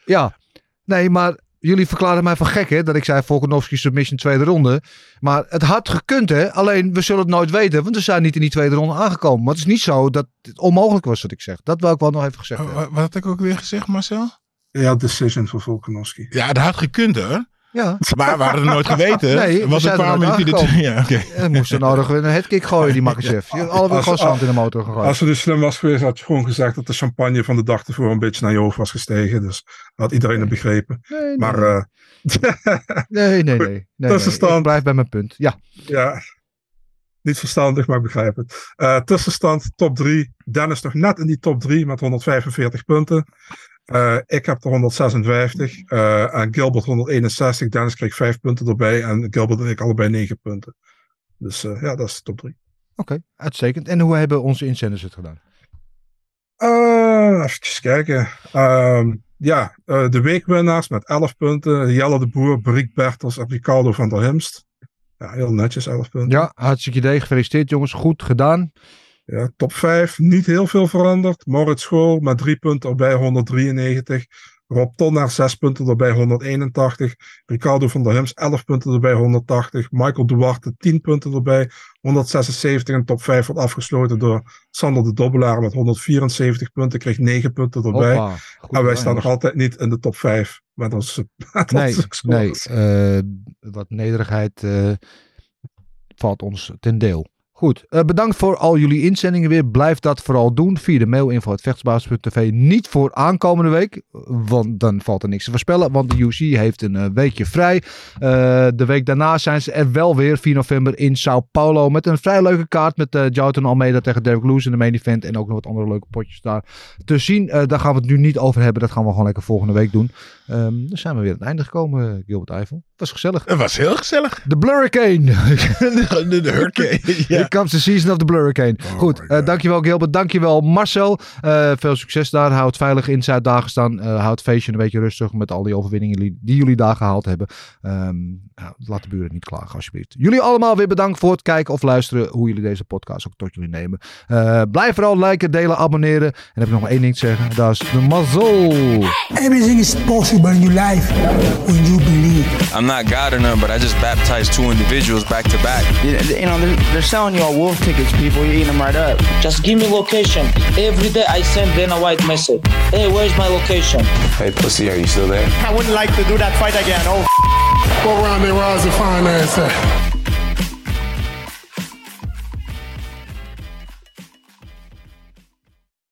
Ja, nee, maar jullie verklaren mij van gek hè, dat ik zei Volkanovski submission tweede ronde. Maar het had gekund hè, alleen we zullen het nooit weten, want we zijn niet in die tweede ronde aangekomen. Maar het is niet zo dat het onmogelijk was wat ik zeg. Dat wil ik wel nog even gezegd hebben. Wat, wat had ik ook weer gezegd, Marcel? Ja, decision voor Volkanovski. Ja, dat had gekund hoor. Ja, Maar we hadden het nooit geweten. Nee, kwamen nooit niet in de- aangekomen. Ja, en moesten nodig een headkick gooien, die Makachev. Je had allebei Als- gewoon zand in de motor gegooid. Als het dus slim was geweest, had je gewoon gezegd dat de champagne van de dag ervoor een beetje naar je hoofd was gestegen. Dus dat had iedereen het begrepen. Nee, nee, Maar nee, eh, nee, nee, nee, nee, nee. tussenstand. Ik blijf bij mijn punt. Ja, ja, niet verstandig, maar ik begrijp het. Eh, tussenstand top 3. Dennis nog net in die top 3 met 145 punten. Eh, ik heb er 156 eh, en Gilbert 161. Dennis kreeg 5 punten erbij en Gilbert en ik allebei 9 punten. Dus eh, ja, dat is de top 3. oké, uitstekend. En hoe hebben onze inzenders het gedaan? Even kijken. Ehm, ja, de weekwinnaars met 11 punten. Jelle de Boer, Beriek Bertels en Ricardo van der Himst. Ja, heel netjes, 11 punten. Ja, hartstikke idee. Gefeliciteerd jongens. Goed gedaan. Ja, top 5, niet heel veel veranderd. Moritz School met 3 punten erbij, 193. Rob Tonner, 6 punten erbij, 181. Ricardo van der Hims, 11 punten erbij, 180. Michael Duarte, 10 punten erbij, 176. En top 5 wordt afgesloten door Sander de Dobbelaar met 174 punten. Kreeg 9 punten erbij. Hoppa. Goed en wij staan nog altijd niet in de top 5 met onze, met Nee, onze nee. eh, wat nederigheid eh, valt ons ten deel. Goed, eh, bedankt voor al jullie inzendingen weer. Blijf dat vooral doen via de mail info.vechtsbaas.tv. Niet voor aankomende week, want dan valt er niks te voorspellen. Want de UC heeft een eh, weekje vrij. Eh, de week daarna zijn ze er wel weer, 4 november in Sao Paulo. Met een vrij leuke kaart met uh, Jouton Almeida tegen Derek Lewis in de main event. En ook nog wat andere leuke potjes daar te zien. Daar gaan we het nu niet over hebben. Dat gaan we gewoon lekker volgende week doen. Ehm dan zijn we weer aan het einde gekomen, Gilbert Eiffel. Het was gezellig. Het was heel gezellig. De Blurricane. de, de hurricane. Ja. Here comes the season of the Blurricane. Goed, eh, dankjewel Gilbert. Dankjewel Marcel. Eh, veel succes daar. Houd veilig in Zuid-Dagestan. Eh houd het feestje een beetje rustig met al die overwinningen die, jullie daar gehaald hebben. Ehm, ja, laat de buren niet klagen alsjeblieft. Jullie allemaal weer bedankt voor het kijken of luisteren. Hoe jullie deze podcast ook tot jullie nemen. Eh, blijf vooral liken, delen, abonneren. En heb ik nog maar één ding te zeggen. Dat is de mazzel. Everything is possible in your life when you believe. I'm not God or none, but I just baptized two individuals back to back. You, you know, they're, they're selling you all wolf tickets, people. You're eating them right up. Just give me location. Every day I send Dana White message. Hey, where's my location? Hey, pussy, are you still there? I wouldn't like to do that fight again. Oh, Go around there, Roz, and find that.